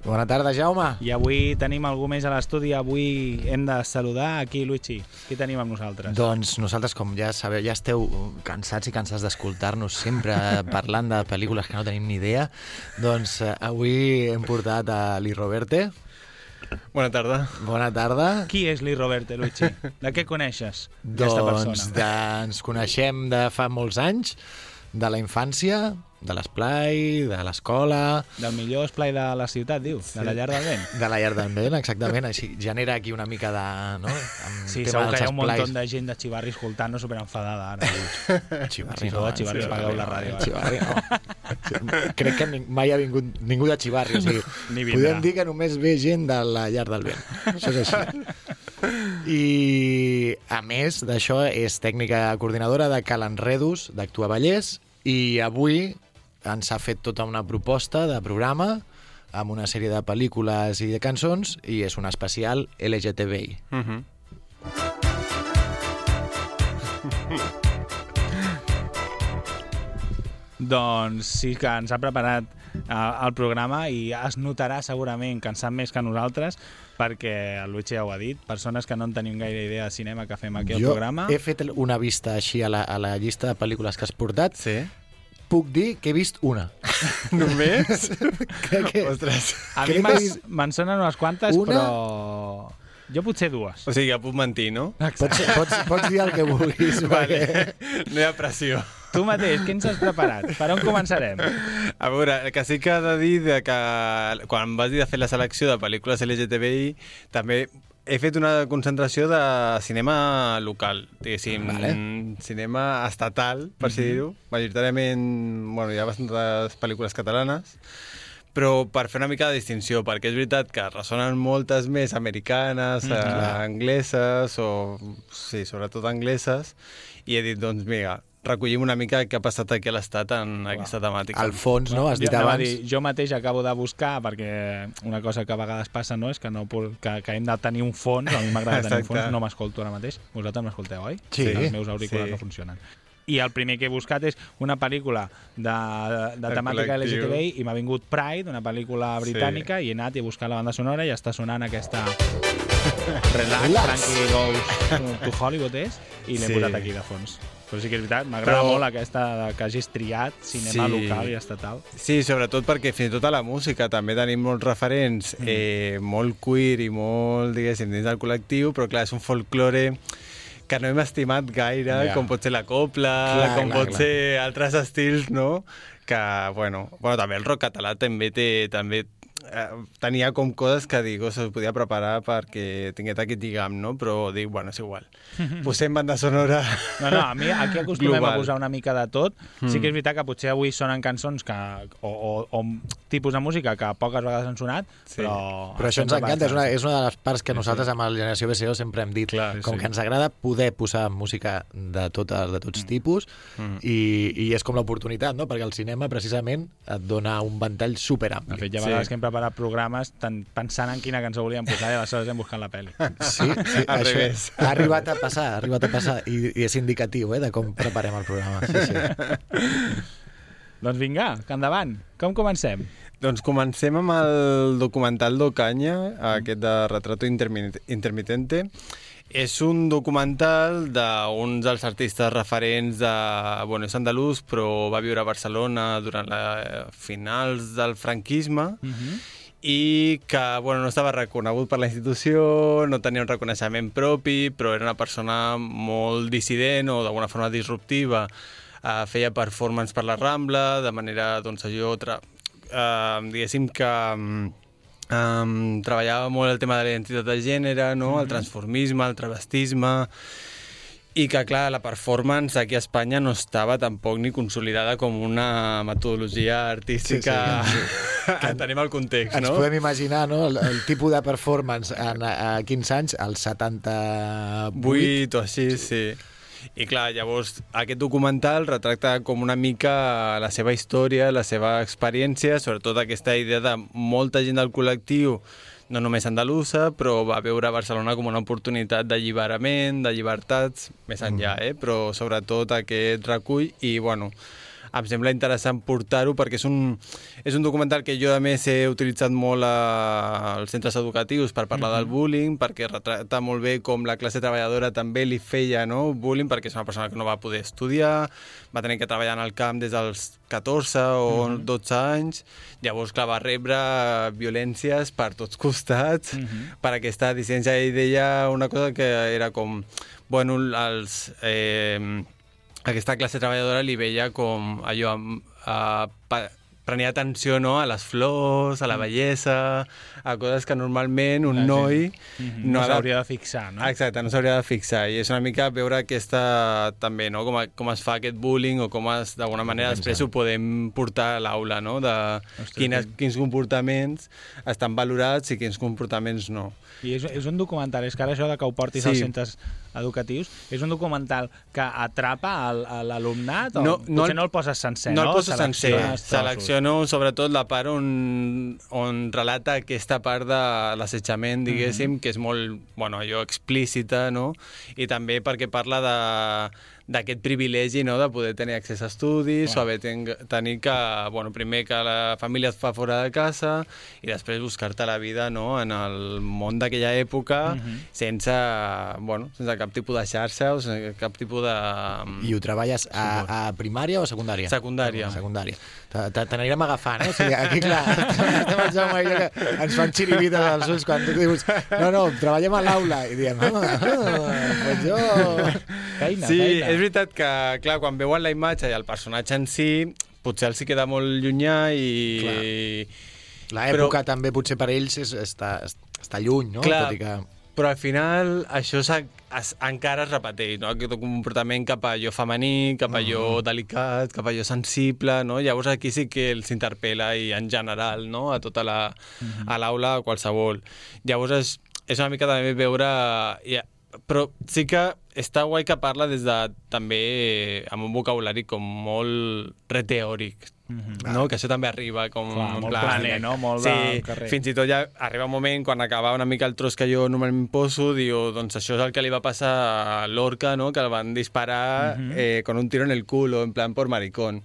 Bona tarda, Jaume. I avui tenim algú més a l'estudi. Avui hem de saludar aquí, Luigi. Qui tenim amb nosaltres? Doncs nosaltres, com ja sabeu, ja esteu cansats i cansats d'escoltar-nos sempre parlant de pel·lícules que no tenim ni idea, doncs eh, avui hem portat a Li Roberte. Bona tarda. Bona tarda. Qui és Lee Roberte, Luigi? De què coneixes aquesta Doncs persona? de, ens coneixem de fa molts anys, de la infància, de l'esplai, de l'escola, Del millor esplai de la ciutat, diu, de la llar del vent. de la llar d'en Ben, exactament. Així genera aquí una mica de... No? Amb Sí, segur que hi ha un munt de gent de Xivarri escoltant-nos superenfadada ara. Xivarri, Si sou de Xivarri, apagueu la ràdio, eh? Xivarri, no. Crec que mai ha vingut ningú de Xivarri. O sigui, Ni podem dir que només ve gent de la llar del vent. Això és així. I, a més d'això, és tècnica coordinadora de Cal Enredus, d'Actua Vallès, i avui ens ha fet tota una proposta de programa amb una sèrie de pel·lícules i de cançons, i és un especial LGTBI. Uh -huh. Doncs sí que ens ha preparat eh, el programa i es notarà segurament que en sap més que nosaltres perquè el Luigi ja ho ha dit, persones que no en tenim gaire idea de cinema que fem aquí al jo programa. he fet una vista així a la, a la llista de pel·lícules que has portat. Sí? Puc dir que he vist una. Només? Crec que... Ostres. A mi que me'n sonen unes quantes, Una- però... Jo potser dues. O sigui, ja puc mentir, no? Pots, pots, pots dir el que vulguis. Vale. perquè- No hi ha pressió. Tu mateix, què ens has preparat? Per on començarem? A veure, el que sí que he de dir de que quan vas dir de fer la selecció de pel·lícules LGTBI, també he fet una concentració de cinema local, diguéssim, Vale. cinema estatal, per si dir-ho. Majoritàriament, bueno, hi ha bastantes pel·lícules catalanes, però per fer una mica de distinció, perquè és veritat que ressonen moltes més americanes, Mm, clar. angleses, o sí, sobretot angleses, i he dit, doncs mira, recollim una mica què ha passat aquí a l'Estat en aquesta temàtica. Al fons, no? Has dit jo, abans... dir, jo mateix acabo de buscar, perquè una cosa que a vegades passa no és que, no, que, que hem de tenir un fons, a mi m'agrada tenir un fons, no m'escolto ara mateix. Vosaltres m'escolteu, oi? Sí. Els meus auriculars Sí. no funcionen. I el primer que he buscat és una pel·lícula de, de El temàtica col·lectiu. LGTBI i m'ha vingut Pride, una pel·lícula britànica, i he anat i he buscat la banda sonora i està sonant aquesta Relax, Relax. Frankie Goes to Hollywood és, i l'he Sí. posat aquí de fons. Però sí que és veritat, m'agrada Però- molt aquesta que hagis triat cinema Sí. local i estatal. Sí, sobretot perquè fins i tot a la música també tenim molts referents Mm. eh, molt queer i molt, diguéssim, dins del col·lectiu, però clar, és un folklore que no hem estimat gaire, Ja. com pot ser la copla, Clar, com clar, pot clar. ser altres estils, no? Que, bueno, bueno, també el rock català també té, també tenia com coses que dic, oh, se'ls podia preparar perquè tingués aquest lligam, no? Però dic, bueno, és igual. Posem banda sonora No, no, a mi aquí acostumem Global. a posar una mica de tot. Sí que és veritat que potser avui sonen cançons que, o, o, o tipus de música que poques vegades han sonat, Sí. però... Però això ens encanta, és una, és una de les parts que nosaltres amb la generació BCO sempre hem dit, Clar, sí, com sí. que ens agrada poder posar música de, tota, de tots tipus Mm. i, i és com l'oportunitat, no? perquè el cinema precisament et dona un ventall De superampli. fet, hi ha Sí. vegades que hem preparat preparar programes tan, pensant en quina cançó volíem posar i aleshores hem buscat la pel·li. Sí, sí Al això revés. ha arribat a passar, ha arribat a passar i, i és indicatiu eh, de com preparem el programa. Sí, sí. doncs vinga, que endavant. Com comencem? Doncs comencem amb el documental d'Ocaña, aquest de Retrato Intermi- Intermitente. És un documental d'uns dels artistes referents de... Bueno, és andalús, però va viure a Barcelona durant la finals del franquisme i que bueno, no estava reconegut per la institució, no tenia un reconeixement propi, però era una persona molt dissident o d'alguna forma disruptiva. Uh, feia performance per la Rambla, de manera, doncs, allò... Tra... Uh, diguéssim que um, um, treballava molt el tema de la identitat de gènere, no? el transformisme, el travestisme, i que, clar, la performance aquí a Espanya no estava tampoc ni consolidada com una metodologia artística Sí, sí, que tenim el context, Ens no? podem imaginar no? el, el tipus de performance en, a 15 anys, al 78. 8 o així, sí. I clar, llavors aquest documental retracta com una mica la seva història, la seva experiència, sobretot aquesta idea de molta gent del col·lectiu, no només andalusa, però va veure Barcelona com una oportunitat d'alliberament, de llibertats, més enllà, eh? però sobretot aquest recull i, bueno, em sembla interessant portar-ho perquè és un, és un documental que jo a més he utilitzat molt a, als centres educatius per parlar del bullying, perquè retrata molt bé com la classe treballadora també li feia no, bullying, perquè és una persona que no va poder estudiar, va tenir que treballar en el camp des dels 14 o 12 anys, llavors clar, va rebre violències per tots costats, per aquesta dissidència. Ell deia una cosa que era com, bueno, els... Eh, aquesta classe treballadora li veia com allò amb, a, pa, prenia atenció no, a les flors, a la bellesa, a coses que normalment un La gent. noi No, no s'hauria de fixar, no? Exacte, no s'hauria de fixar i és una mica veure aquesta també, no? com, a, com es fa aquest bullying o com es, d'alguna manera després ho podem portar a l'aula, no? de Ostres, quines, quins comportaments estan valorats i quins comportaments no. I és, és un documental, és que ara això de que ho portis Sí. als centres educatius, és un documental que atrapa l'alumnat o No, potser no el- no el poses sencer, no no? el poso sencer, selecciono sobretot la part on, on relata aquesta part de l'assetjament, diguéssim, que és molt, bueno, allò explícita, no? I també perquè parla de d'aquest privilegi no? de poder tenir accés a estudis o haver ten, tenir que, bueno, primer que la família et fa fora de casa i després buscar-te la vida no? en el món d'aquella època sense, bueno, sense cap tipus de xarxa o sense cap tipus de... I ho treballes a, a primària o secundària? Secundària. A secundària. Te- te- T'anirem agafant, eh? O sigui, aquí, clar, estem el Jaume i jo que ens fan xirivites als ulls quan tu dius no, no, treballem a l'aula i diem, ah, ah, pues jo... Feina, Sí, feina. és veritat que, clar, quan veuen la imatge i el personatge en si, potser els hi queda molt llunyà i... L'època també potser per ells és, està, està lluny, no? Clar, Tot i que... però al final això s'ha- es, encara es repeteix, no? aquest comportament cap a allò femení, cap a allò delicat, cap a allò sensible, no? llavors aquí sí que els interpel·la i en general no? a tota la, a l'aula, a qualsevol. Llavors és, és una mica també veure... Ja, però sí que està guai que parla des de també amb un vocabulari com molt reteòric, no? que això també arriba com Clar, en molt planer, no? Molt sí, carrer. fins i tot ja arriba un moment quan acaba una mica el tros que jo normalment poso, diu, doncs això és el que li va passar a l'Orca, no? que el van disparar Mhm. eh, con un tiro en el culo, en plan por maricón.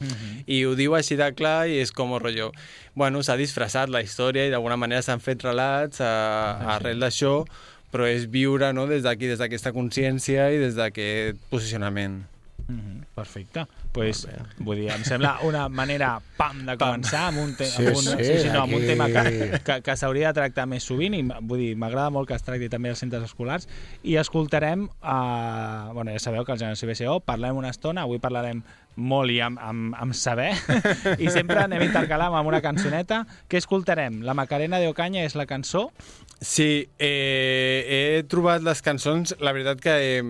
I ho diu així de clar i és com rotllo. Bueno, s'ha disfressat la història i d'alguna manera s'han fet relats a, Ah, arrel d'això, però és viure no? des d'aquí, des d'aquesta consciència i des d'aquest posicionament. Mhm, Perfecte. Pues, vull dir, em sembla una manera pam de començar amb un, te Sí, amb un, sí, sí, sí, no, amb un tema que, que, que s'hauria de tractar més sovint i vull dir, m'agrada molt que es tracti també als centres escolars. I escoltarem uh, bueno, ja sabeu que al Generació BCO parlem una estona, avui parlarem molt i amb, amb, amb saber. I sempre anem intercalant amb una cançoneta. Què escoltarem? La Macarena de Ocaña és la cançó? Sí, eh, he trobat les cançons, la veritat que he,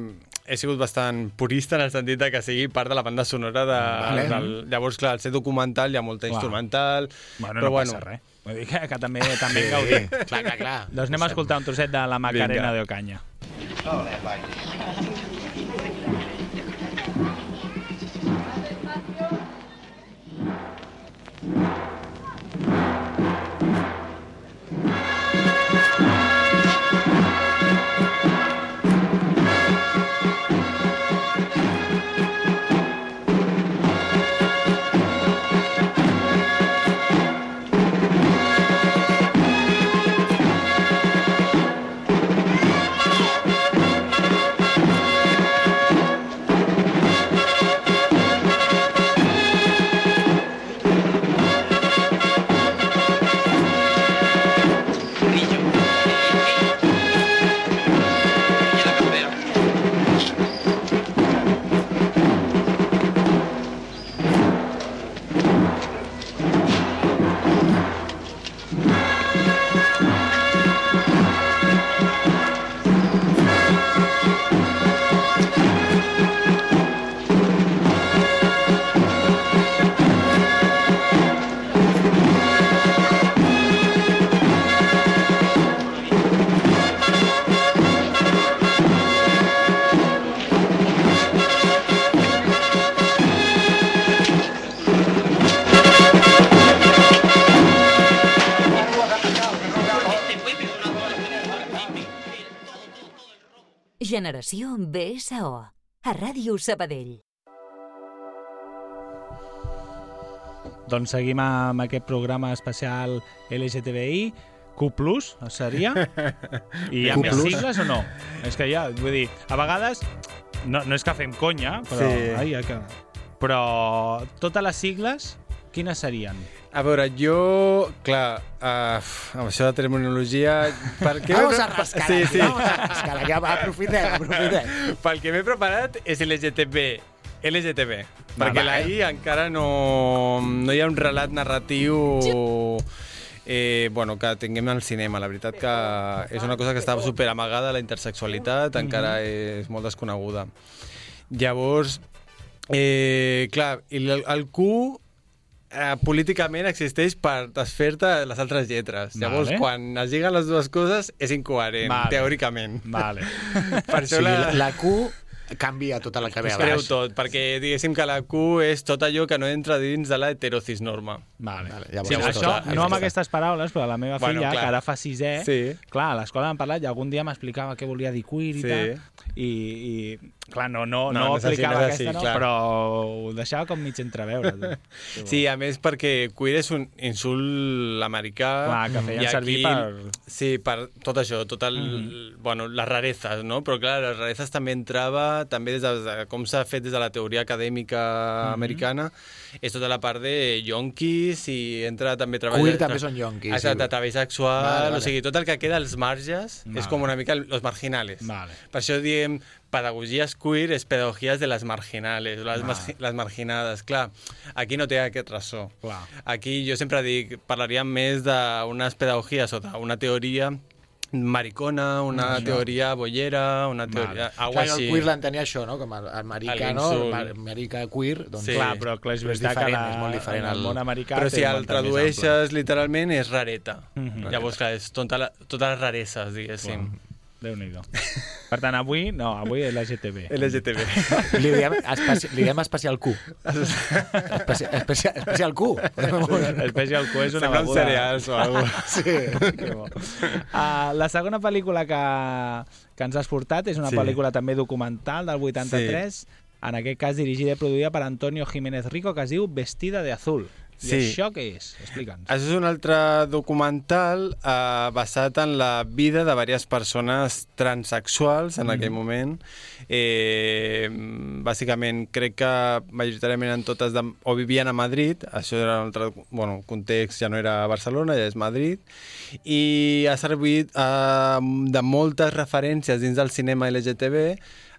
he sigut bastant purista en el sentit de que sigui part de la banda sonora de, Vale. del, llavors, clar, al ser documental hi ha molta Clar. instrumental, bueno, però no bueno, passa res vull dir que, que també, també en gaudim Clar, clar, clar. doncs anem a escoltar un trosset de la Macarena Vinga. de Ocaña Generació BSO. A Ràdio Sabadell. Doncs seguim amb aquest programa especial LGTBI, Q+, seria? I hi ha més sigles o no? És que ja, vull dir, a vegades, no, no és que fem conya, però... Sí. Ai, ai, que... Però totes les sigles, quines serien? A veure, jo, clar, uh, amb això de terminologia... Per què Vamos a rascar Sí, sí. vamos a rascar aquí. Aprofitem, aprofitem. Pel que m'he preparat és LGTB. LGTB. Va, perquè va, la I encara no, no hi ha un relat narratiu eh, bueno, que tinguem al cinema. La veritat que és una cosa que està super amagada, la intersexualitat, encara és molt desconeguda. Llavors, eh, clar, el, el Q eh, políticament existeix per desfer-te les altres lletres. Llavors, Vale. quan es lliguen les dues coses, és incoherent, Vale. teòricament. Vale. Per O això sigui, la, la, Q canvia tota la que ve a baix. tot, perquè diguéssim que la Q és tot allò que no entra dins de la heterocis norma. Vale. Vale, sí, llavors això, tot, no amb tot. aquestes paraules, però la meva Bueno, filla, clar. que ara fa sisè, Sí. clar, a l'escola m'han parlat i algun dia m'explicava què volia dir queer i Sí. tal, i, i clar, no, no, No, no, aplicava no aquesta, així, no, clar. però ho deixava com mig entreveure. Tu. Sí, a més perquè queer és un insult americà. Clar, que feien servir per- Sí, per tot això, tot el... Mhm. Bueno, les rarezes, no? Però clar, les rarezes també entrava, també des de, de com s'ha fet des de la teoria acadèmica Mhm. americana, és tota la part de yonquis i entra també treball... Queer també són yonquis, Exacte, sí. treball sexual, Vale, vale. o sigui, tot el que queda als marges Vale. és com una mica los marginales. Vale. Per això diem pedagogies queer és pedagogies de les marginales, les, margi les marginades. Clar, aquí no té aquest ressò. Clar. Aquí jo sempre dic, parlaríem més d'unes pedagogies o d'una teoria maricona, una teoria bollera, una teoria... Vale. Vale. Clar, així. el queer l'entenia això, no? Com el, el americà, no? El americà queer, doncs... Sí. Clar, però clar, és Però és veritat que diferent, la, és molt diferent en el el- món americà Però si el tradueixes literalment és rareta. Mhm. Llavors, clar, és tota la, totes les rareses, diguéssim. Ample. Déu-n'hi-do. Per tant, avui, no, avui és l'LGTB. LGTB. Li diem, especi li diem especial Q. Especi especial, especial Q. Special Q és una Semblen beguda. cereals o alguna. Sí. Uh, la segona pel·lícula que, que ens has portat és una Sí. pel·lícula també documental del 83, en aquest cas dirigida i produïda per Antonio Jiménez Rico, que es diu Vestida de Azul. I Sí. això què és? Explica'ns. Això és un altre documental eh, basat en la vida de diverses persones transexuals en aquell moment. Eh, bàsicament, crec que majoritàriament en totes de, o vivien a Madrid, això era un altre bueno, context, ja no era Barcelona, ja és Madrid, i ha servit eh, de moltes referències dins del cinema LGTB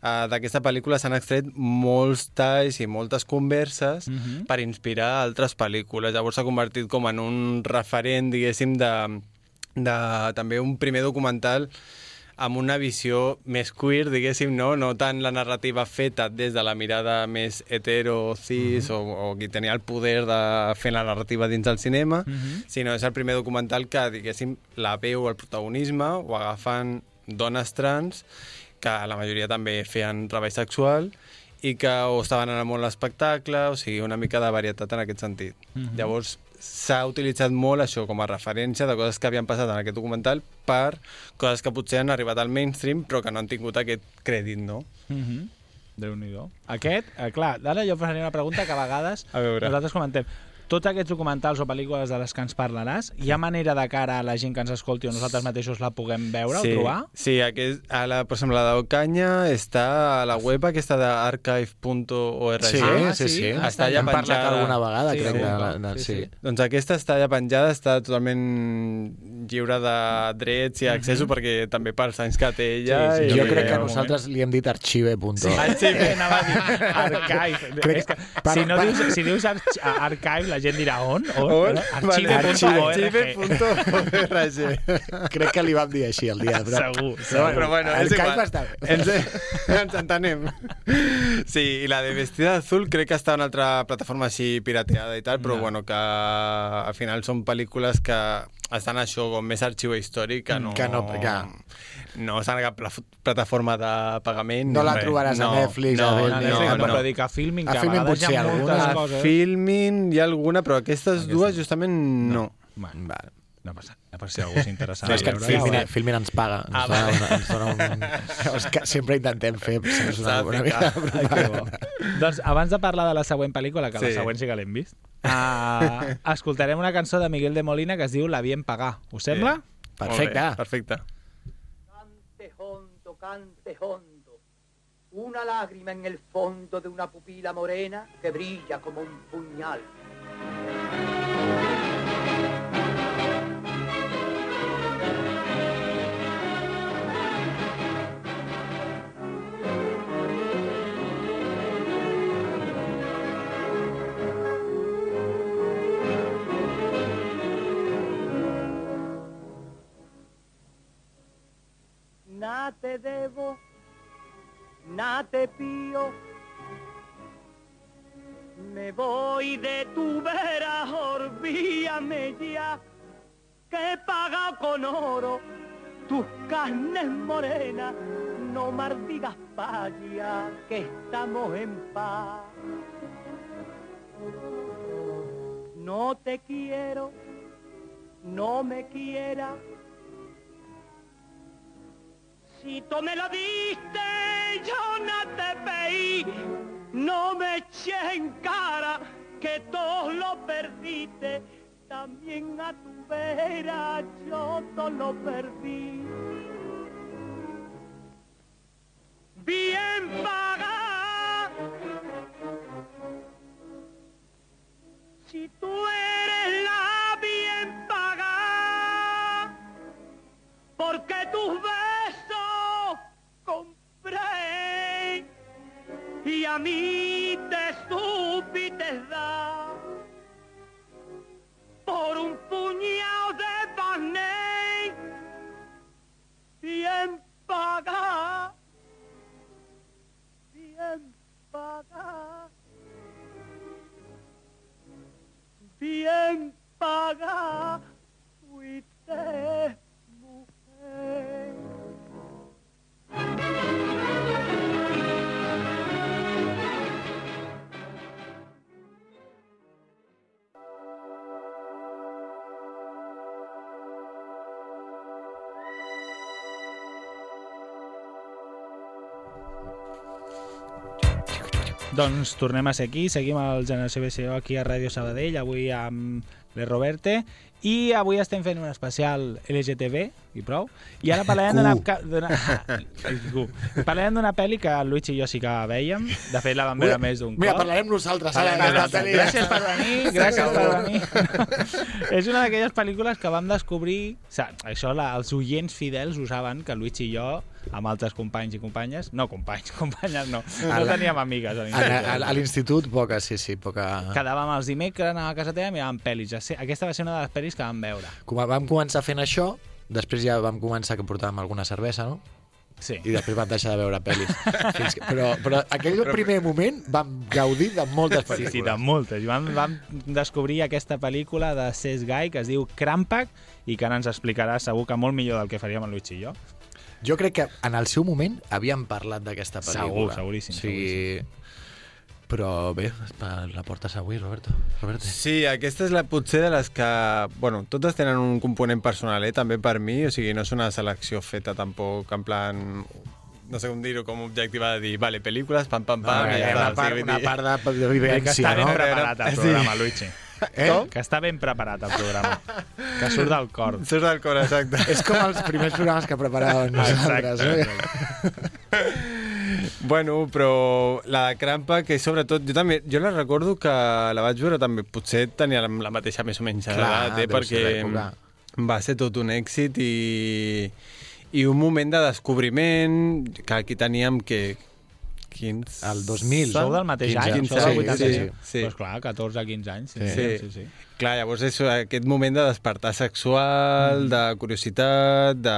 Uh, D'aquesta pel·lícula s'han extret molts talls i moltes converses Mhm. per inspirar altres pel·lícules. Llavors s'ha convertit com en un referent, diguéssim, de, de també un primer documental amb una visió més queer, diguéssim, no? no tant la narrativa feta des de la mirada més hetero, cis, o, o qui tenia el poder de fer la narrativa dins del cinema, sinó és el primer documental que, diguéssim, la veu, el protagonisme, o agafen dones trans, que la majoria també feien treball sexual, i que o estaven en el món l'espectacle, o sigui, una mica de varietat en aquest sentit. Llavors, s'ha utilitzat molt això com a referència de coses que havien passat en aquest documental per coses que potser han arribat al mainstream però que no han tingut aquest crèdit, no? Mm -hmm. Déu-n'hi-do. Aquest, eh, clar, ara jo faria una pregunta que a vegades A veure. nosaltres comentem. Tots aquests documentals o pel·lícules de les que ens parlaràs, hi ha manera de cara a la gent que ens escolti o nosaltres mateixos la puguem veure sí, o trobar? Sí, aquest, a la, per exemple, la d'Ocanya està a la web aquesta d'archive.org. Sí, Ah, sí, sí? sí. Està ja Hem parlat penjada. alguna vegada, Sí, crec. sí, de, de, Sí, sí, sí. Doncs aquesta està ja penjada, està totalment lliure de drets i accessos perquè també pels anys que té ella. Sí, sí, i Jo Sí, crec que nosaltres li hem dit archive.org. Archive, anava a dir archive. Crec- que, per- si, no per- dius, si dius arch archive, la gent dirà on? on? On? Archive.org. Archive.org. Crec que li vam dir així el dia. Però... Segur, Però, Però bueno, el és igual. Està bé. Ens, ens entenem. Sí, i la de Vestida Azul crec que està en una altra plataforma així pirateada i tal, però Ja. bueno, que al final són pel·lícules que estan això com més arxiu històric que no, Que no, que- no estan a cap pla- plataforma de pagament. No la res. trobaràs a no, Netflix, no, a No, no, no, no, no. però dic a Filmin, A que a Filmin vegades hi potser ha moltes alguna. A coses. Filmin hi ha alguna, però aquestes dues justament no. Vale. No passa, no per si algú s'interessa. No, és que Filmin, o- Filmin ens paga. Ens, Ah, dona, una, ens dona un... És que sempre intentem fer saps, una, una mica de doncs abans de parlar de la següent pel·lícula, que sí. Sí. la següent sí que l'hem vist, uh, escoltarem una cançó de Miguel de Molina que es diu La bien pagar. Us sembla? Perfecte. Molt bé, perfecte. Cante hondo, cante hondo. Una lágrima en el fondo de una pupila morena que brilla como un puñal. Te debo, nada te pío. Me voy de tu vera, olvídame ya, que he pagado con oro tus carnes morenas. No maldigas paya, que estamos en paz. No te quiero, no me quieras. Si tú me lo diste, yo no te pedí, no me eché en cara que todo lo perdiste, también a tu vera yo todo lo perdí. Bien paga, si tú eres la bien paga, porque tus besos y a mí te supiste dar por un puñado de pané bien paga, bien paga, bien paga, fuiste mujer. Doncs tornem a ser aquí, seguim el Generació BCO aquí a Ràdio Sabadell, avui amb le Roberte, i avui estem fent un especial LGTB, i prou, i ara parlarem d'una... Q. Parlarem d'una pel·li que el Luigi i jo sí que vèiem, de fet la vam veure més d'un Mira, cop. parlarem nosaltres ara Parlarem pel·li. Gràcies per venir, gràcies per venir. és una d'aquelles pel·lícules que vam descobrir... O sigui, això la, els oients fidels ho saben, que Luigi i jo, amb altres companys i companyes... No, companys, companyes no. No teníem amigues a l'institut. poca, sí, sí, poca... Quedàvem els dimecres, anàvem a casa teva i miràvem pel·lis. Aquesta va ser una de les pel·lis que vam veure. Com vam començar fent això, després ja vam començar que portàvem alguna cervesa, no? Sí. I després vam deixar de veure pel·lis. Fins que, però, però aquell primer moment vam gaudir de moltes Sí, pel·lícules. sí, de moltes. I vam, vam descobrir aquesta pel·lícula de Cesc Gai que es diu Crampac i que ara ens explicarà segur que molt millor del que faríem el Luigi i jo. Jo crec que en el seu moment havíem parlat d'aquesta Segur, pel·lícula. seguríssim, Sí. Però bé, la portes avui, Roberto. Roberto. Sí, aquesta és la potser de les que... Bueno, totes tenen un component personal, eh, també per mi, o sigui, no és una selecció feta tampoc en plan no sé com dir-ho, com objectiva de dir, vale, pel·lícules, pam, pam, pam, Ah, i ja una, part, sí, una part de, de Que vivència, està ben no? preparat el Sí. programa, Luigi. Eh? Que està ben preparat el programa. Que surt del cor. Surt del cor, exacte. És com els primers programes que preparàvem nosaltres. Exacte, no? Bueno, però la de Crampa, que sobretot... Jo també, jo la recordo que la vaig veure també, potser tenia la, mateixa més o menys Clar, edat, eh, perquè va ser tot un èxit i, i un moment de descobriment que aquí teníem que... Quins... El 2000. Sou del mateix 15, any, 15, sou del sí, 85. sí, sí. Pues clar, 14 15 anys. Sí, Sí. sí, sí. Clar, llavors és aquest moment de despertar sexual, mm. de curiositat, de,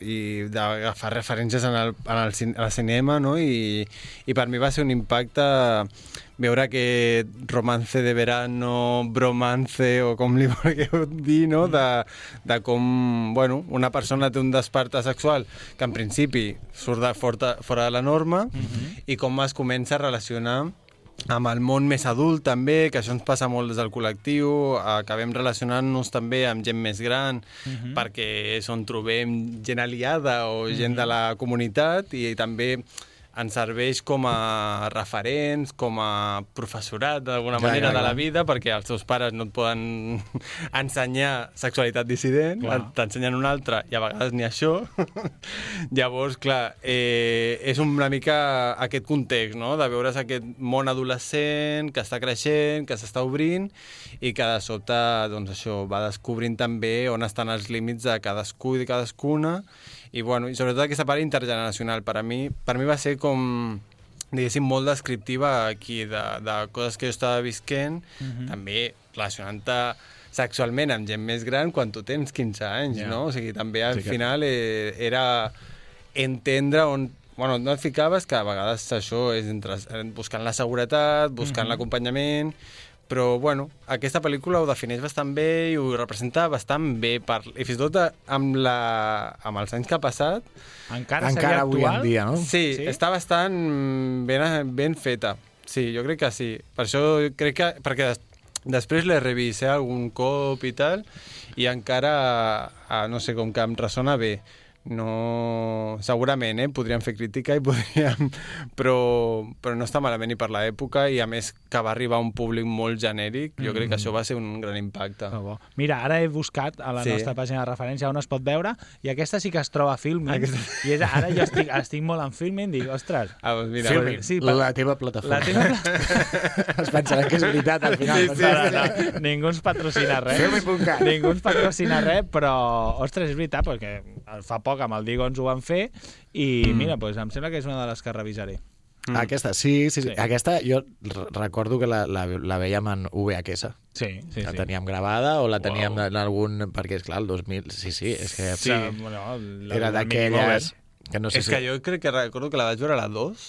i d'agafar referències en el, en el, cin- al cinema, no? I, I per mi va ser un impacte veure aquest romance de verano, bromance, o com li vulgueu dir, no? De, de com, bueno, una persona té un despertar sexual que en principi surt de fora, fora de la norma mm -hmm. i com es comença a relacionar amb el món més adult també, que això ens passa molt des del col·lectiu, acabem relacionant-nos també amb gent més gran, Mhm. perquè és on trobem gent aliada o gent de la comunitat i també ens serveix com a referents, com a professorat d'alguna Ja, manera ja, de la ja. vida, perquè els teus pares no et poden ensenyar sexualitat dissident, t'ensenyen una altra i a vegades ni això. Llavors, clar, eh, és una mica aquest context, no?, de veure's aquest món adolescent que està creixent, que s'està obrint i que de sobte, doncs això, va descobrint també on estan els límits de cadascú i de cadascuna i, bueno, i sobretot aquesta part intergeneracional. Per a mi, per mi va ser com diguéssim, molt descriptiva aquí de, de coses que jo estava visquent, també relacionant-te sexualment amb gent més gran quan tu tens 15 anys, Ja. no? O sigui, també al Sí que- final eh, era entendre on bueno, no et ficaves, que a vegades això és entre, buscant la seguretat, buscant l'acompanyament, però bueno, aquesta pel·lícula ho defineix bastant bé i ho representa bastant bé, per, i fins i tot amb, la, amb els anys que ha passat, Encara, Encara seria avui actual? en dia, no? Sí, Sí? està bastant ben, ben feta. Sí, jo crec que sí. Per això crec que... Perquè des, després l'he revist eh, algun cop i tal, i encara, ah, no sé, com que em ressona bé. No... Segurament, eh? Podríem fer crítica i podríem... Però, però no està malament ni per l'època i a més que va arribar a un públic molt genèric, jo crec que això va ser un gran impacte. Que bo. Mira, ara he buscat a la Sí. nostra pàgina de referència on es pot veure i aquesta sí que es troba a Filmin Aquesta- i és, ara jo estic, estic molt en Filmin dic, ostres, Ah, doncs mira, Filmin, sí, sí, per- la teva plataforma. la teva... Es pensaran que és veritat al final. Sí, no sí, saps? No, no, ningú ens patrocina res. Filmin.cat. Ningú ens patrocina res, però, ostres, és veritat, perquè fa poc amb el Digo ens ho van fer i mira, doncs em sembla que és una de les que revisaré. Mm. Aquesta, sí, sí, sí, Sí. Aquesta jo re- recordo que la, la, la veiem en VHS. Sí, sí, la sí. teníem gravada o la teníem Uau. en algun... Perquè, és clar, el 2000... Sí, sí, és que... Sí, bueno, la, Era d'aquelles... Que no sé és si... que jo crec que recordo que la vaig veure a la 2,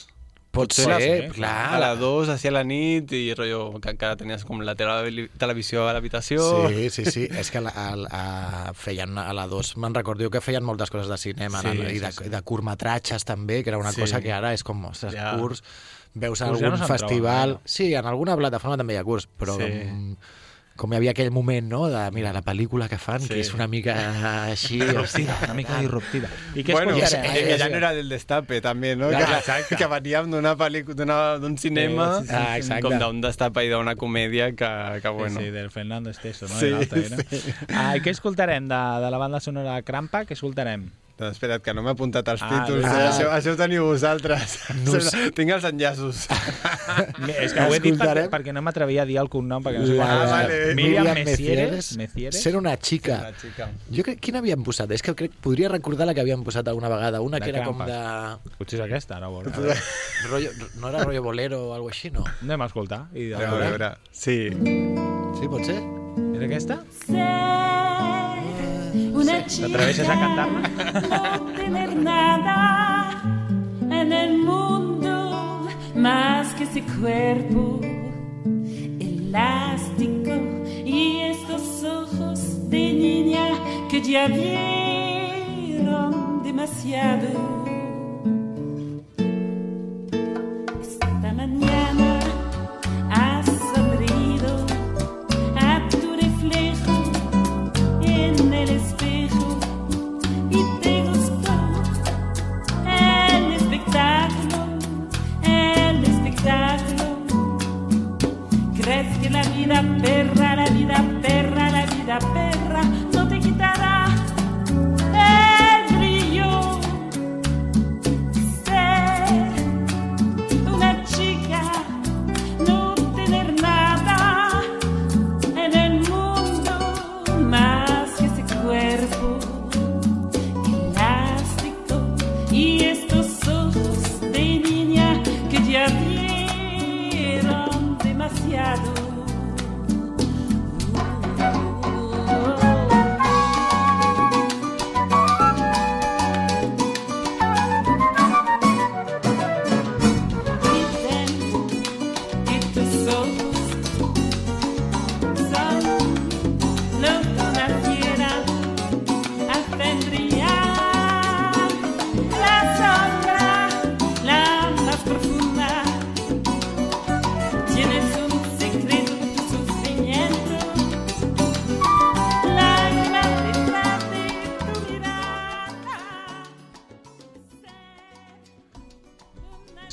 Pot Potser ser, sí, clar. a la 2, així a la nit, i rotllo que encara tenies com la tele televisió a l'habitació. Sí, sí, sí. És que a, a, a, feien a la 2, me'n recordo que feien moltes coses de cinema Sí, sí, i, de, sí, sí. i de curtmetratges també, que era una Sí. cosa que ara és com, ostres, Ja. curts, veus ja algun no se'n festival... troben, Sí, en alguna plataforma també hi ha curs, però Sí. com, com hi havia aquell moment, no?, de, mira, la pel·lícula que fan, Sí. que és una mica així... hòstia, una mica disruptiva. I què Bueno, escoltarem? eh, que ja no era del destape, també, no? Clar, que, exacte. que veníem d'una pel·lícula, d'un cinema, Sí, sí, sí. Ah, exacte. com d'un destape i d'una comèdia que, que bueno... Sí, sí, del Fernando Esteso, no? Sí, I l'altre era. sí. Ah, i què escoltarem de, de la banda sonora de Crampa? Què escoltarem? Doncs espera't, que no m'he apuntat els Ah, títols. ah. Ah, això, això ho teniu vosaltres. No No sé. Tinc els enllaços. És que ho he dit perquè, Escoltarem. perquè no m'atrevia a dir el cognom, perquè no sé Ah, vale. Míriam Míriam Mecieres. Mecieres. Ser una xica. La xica. Jo crec, quina havíem posat? És que crec, podria recordar la que havíem posat alguna vegada. Una De que era com de... Potser és aquesta, ara ho veurem. Rollo, no era rollo bolero o alguna així, no? Anem a escoltar. I A veure, a veure. Sí. Sí, pot ser? És aquesta? Una chica ¿T'atreveixes a cantar-la? no tener nada en el mundo más que ese cuerpo elástico y estos ojos de niña que ya vieron demasiado.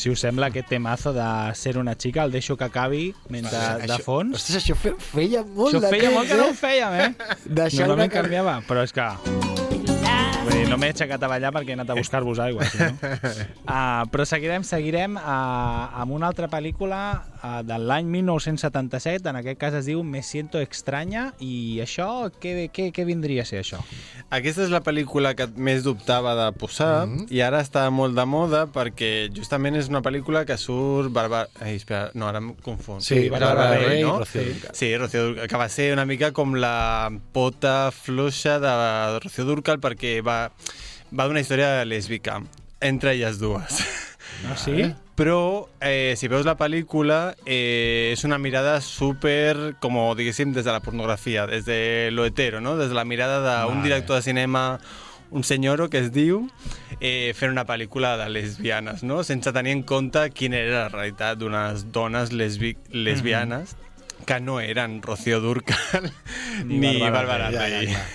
Si us sembla aquest temazo de ser una xica, el deixo que acabi mentre de Això- fons. Ostres, això fe, feia molt Això de feia molt que temps, no eh? ho fèiem, eh? Deixar Normalment car- canviava, però és que... Dir, no m'he aixecat a ballar perquè he anat a buscar-vos aigua, si no? Uh, però seguirem, seguirem uh, amb una altra pel·lícula de l'any 1977, en aquest cas es diu Me siento extraña, i això, què, què, què vindria a ser això? Aquesta és la pel·lícula que més dubtava de posar mm -hmm. i ara està molt de moda perquè justament és una pel·lícula que surt... Barba... Ai, espera, no, ara em confon. Sí, Bàrbara Rey i Rocío sí. Dúrcal. Sí, Rocío Dúrcal, que va ser una mica com la pota fluixa de Rocío Dúrcal perquè va, va d'una història lèsbica entre elles dues. Ah, sí? Però, eh, si veus la pel·lícula, eh, és una mirada super, com diguéssim, des de la pornografia, des de lo hetero, no? Des de la mirada d'un Vale. director de cinema un senyoro que es diu eh, fent una pel·lícula de lesbianes, no? sense tenir en compte quina era la realitat d'unes dones lesbi lesbianes que no eren Rocío Dúrcal Ni ni, Bàrbara Rey. Ja, ja.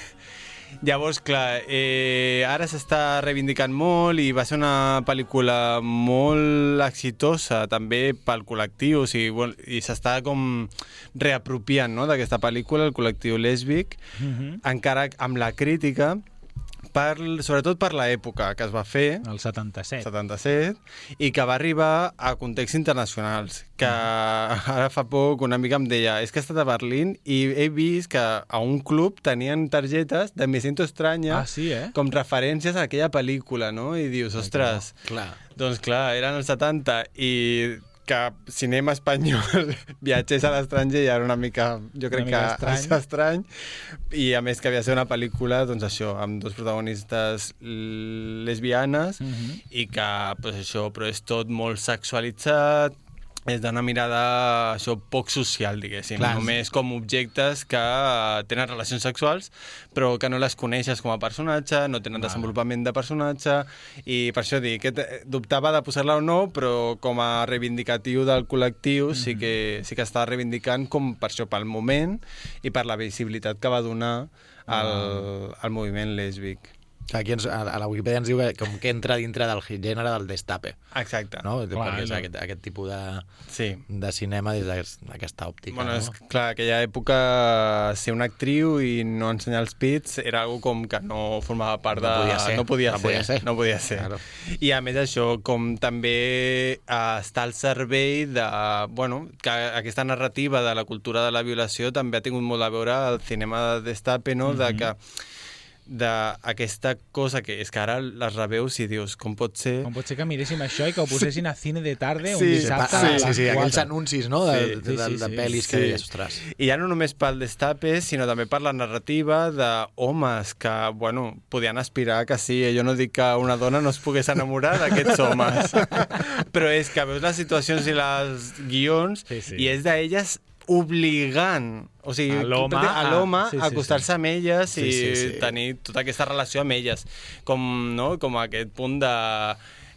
Llavors, clar, eh, ara s'està reivindicant molt i va ser una pel·lícula molt exitosa també pel col·lectiu, o sigui, bueno, i s'està com reapropiant no, d'aquesta pel·lícula, el col·lectiu lèsbic, Mm -hmm. encara amb la crítica, per, sobretot per l'època que es va fer, El 77. 77, i que va arribar a contexts internacionals, que ara fa poc una mica em deia és que he estat a Berlín i he vist que a un club tenien targetes de Me siento extraña Ah, sí, eh? com referències a aquella pel·lícula, no? I dius, ostres, Clar. doncs clar, eren els 70 i que cinema espanyol viatgés a l'estranger ja era una mica, jo crec mica que estrany. estrany. i a més que havia de ser una pel·lícula doncs això, amb dos protagonistes lesbianes Mhm. i que pues, això, però és tot molt sexualitzat és d'una mirada això, poc social, diguéssim. Clar, Només com objectes que eh, tenen relacions sexuals, però que no les coneixes com a personatge, no tenen desenvolupament de personatge, i per això dic que te- dubtava de posar-la o no, però com a reivindicatiu del col·lectiu sí, que, sí que està reivindicant com per això, pel moment i per la visibilitat que va donar al, al moviment lèsbic. Aquí ens, a, la Wikipedia ens diu que, com que entra dintre del gènere del destape. Exacte. No? Clar, Perquè és no. aquest, aquest tipus de, Sí. de cinema des d'aquest- d'aquesta òptica. Bueno, no? és clar, aquella època ser una actriu i no ensenyar els pits era algo com que no formava part de... No podia ser. No podia, No ser, podia ser. No podia ser. Claro. I a més això, com també eh, està al servei de... Bueno, que aquesta narrativa de la cultura de la violació també ha tingut molt a veure al cinema de destape, no? Mhm. De que d'aquesta cosa que és que ara les reveus i dius, com pot ser... Com pot ser que miréssim això i que ho posessin a cine de tarde un Sí, dissabte sí, a les sí, sí, aquells 4? anuncis, no?, de, Sí, de, de, sí, de sí. pel·lis que Sí. deies, ostres. I ja no només pel destape, sinó també per la narrativa d'homes que, bueno, podien aspirar que sí. Jo no dic que una dona no es pogués enamorar d'aquests homes. Però és que veus les situacions i les guions Sí, sí. i és d'elles obligant o sigui, A l'home a a- l'home sí, sí, a acostar-se amb elles Sí, i sí, sí. tenir tota aquesta relació amb elles. Com, no? com aquest punt de...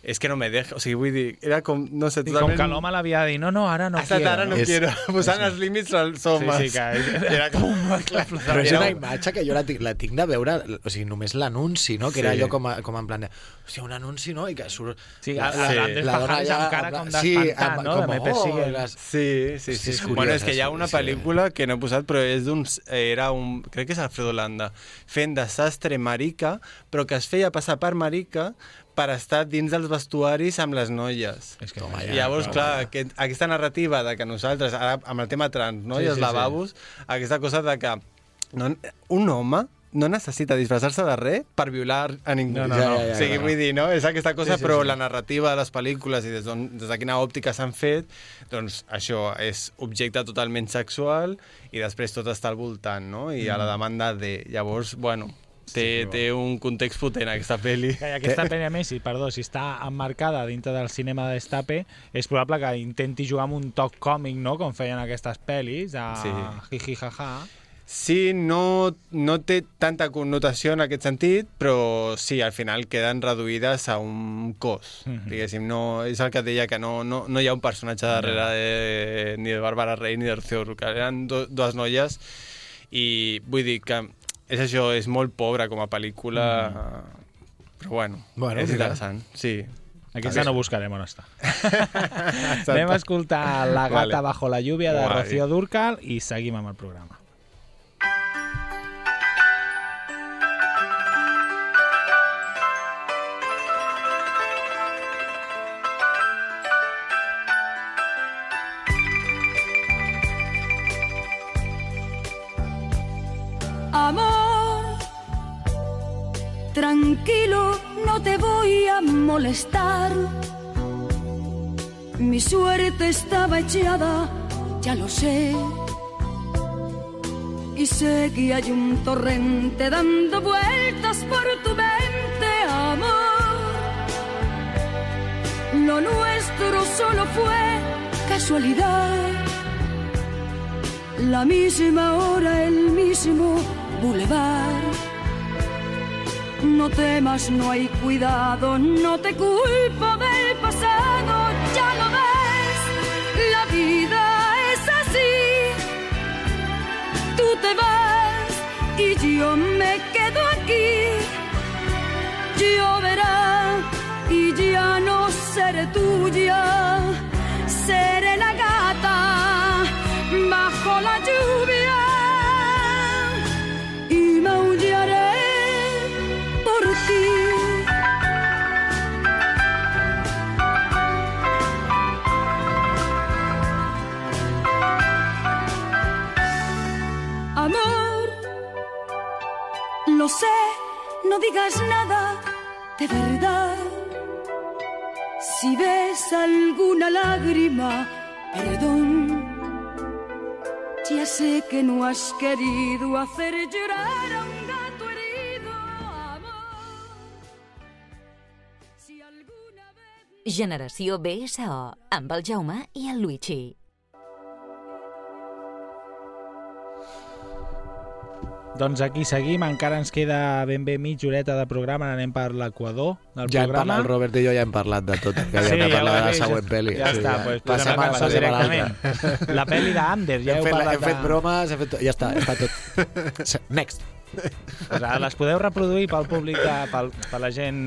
És que no me deja... O sigui, vull dir, era com, no sé, I com totalment... que l'home l'havia de dir, no, no, ara no Hasta quiero. ara no És- quiero. Posant els límits als homes. Sí, sí, que... Era com... Però és era una un- imatge que jo la tinc, la tinc de veure, o sigui, només l'anunci, no? Que era Sí. allò com, a, com en plan de, hòstia, un anunci, no? I que surt... Sí, la, la- l'Andrés Pajares amb cara com d'espantat, no? De me persigue. les... Sí, sí, sí. és sí. curiós, bueno, és que hi ha una sí. pel·lícula que no he posat, però és d'un... Era un... Crec que és Alfredo Landa, fent de sastre marica, però que es feia passar per marica per estar dins dels vestuaris amb les noies. És que Toma I llavors, clar, vaja. aquest, aquesta narrativa de que nosaltres, ara amb el tema trans, no? Sí, I els sí, lavabos, aquesta cosa de que no, un home no necessita disfressar-se de res per violar a ningú. No, no, no. Ja, ja, o sigui, ja, vull dir, no? És aquesta cosa, Sí, sí, però sí. la narrativa de les pel·lícules i des, des de quina òptica s'han fet, doncs això és objecte totalment sexual i després tot està al voltant, no? I a la demanda de... Llavors, bueno, té, té un context potent aquesta pel·li. Que aquesta pel·li, a més, si, perdó, si està emmarcada dintre del cinema de destape, és probable que intenti jugar amb un toc còmic, no?, com feien aquestes pel·lis, a Sí. jiji jaja. Sí, no, no té tanta connotació en aquest sentit, però sí, al final queden reduïdes a un cos. Mhm. Diguéssim, no, és el que et deia, que no, no, no hi ha un personatge darrere de, ni de Bàrbara Rey ni de Rocío Dúrcal. Eren do, dues noies i vull dir que és això, és molt pobra com a pel·lícula, però bueno, Bueno, és interessant, sí. Aquesta no buscarem on està. Anem a escoltar La gata Vale. bajo la lluvia de Guai. Rocío Durcal i seguim amb el programa. Te voy a molestar. Mi suerte estaba echada, ya lo sé. Y sé que un torrente dando vueltas por tu mente, amor. Lo nuestro solo fue casualidad. La misma hora, el mismo No temas, no hay cuidado, no te culpo del pasado, ya lo ves, la vida es así. Tú te vas y yo me quedo aquí. Lloverá y ya no seré tuya, lo sé, no digas nada de verdad. Si ves alguna lágrima, perdón. Ya sé que no has querido hacer llorar a un gato herido, amor. Si alguna vez Generació BSO, amb el Jaume i el Luigi. Doncs aquí seguim, encara ens queda ben bé mitja horeta de programa, anem per l'equador del Ja programa. parlat, el Robert i jo ja hem parlat de tot que havíem Sí, de ja parlar ho de la següent pel·li. Ja Sí, està, doncs Passem passem, a- passem passem a l'altra. directament. La pel·li d'Ander, ja hem, heu fet, parlat hem fet de... bromes, hem fet... Ja està, està tot. Next. Pues ara les podeu reproduir pel públic, de, pel, per la gent,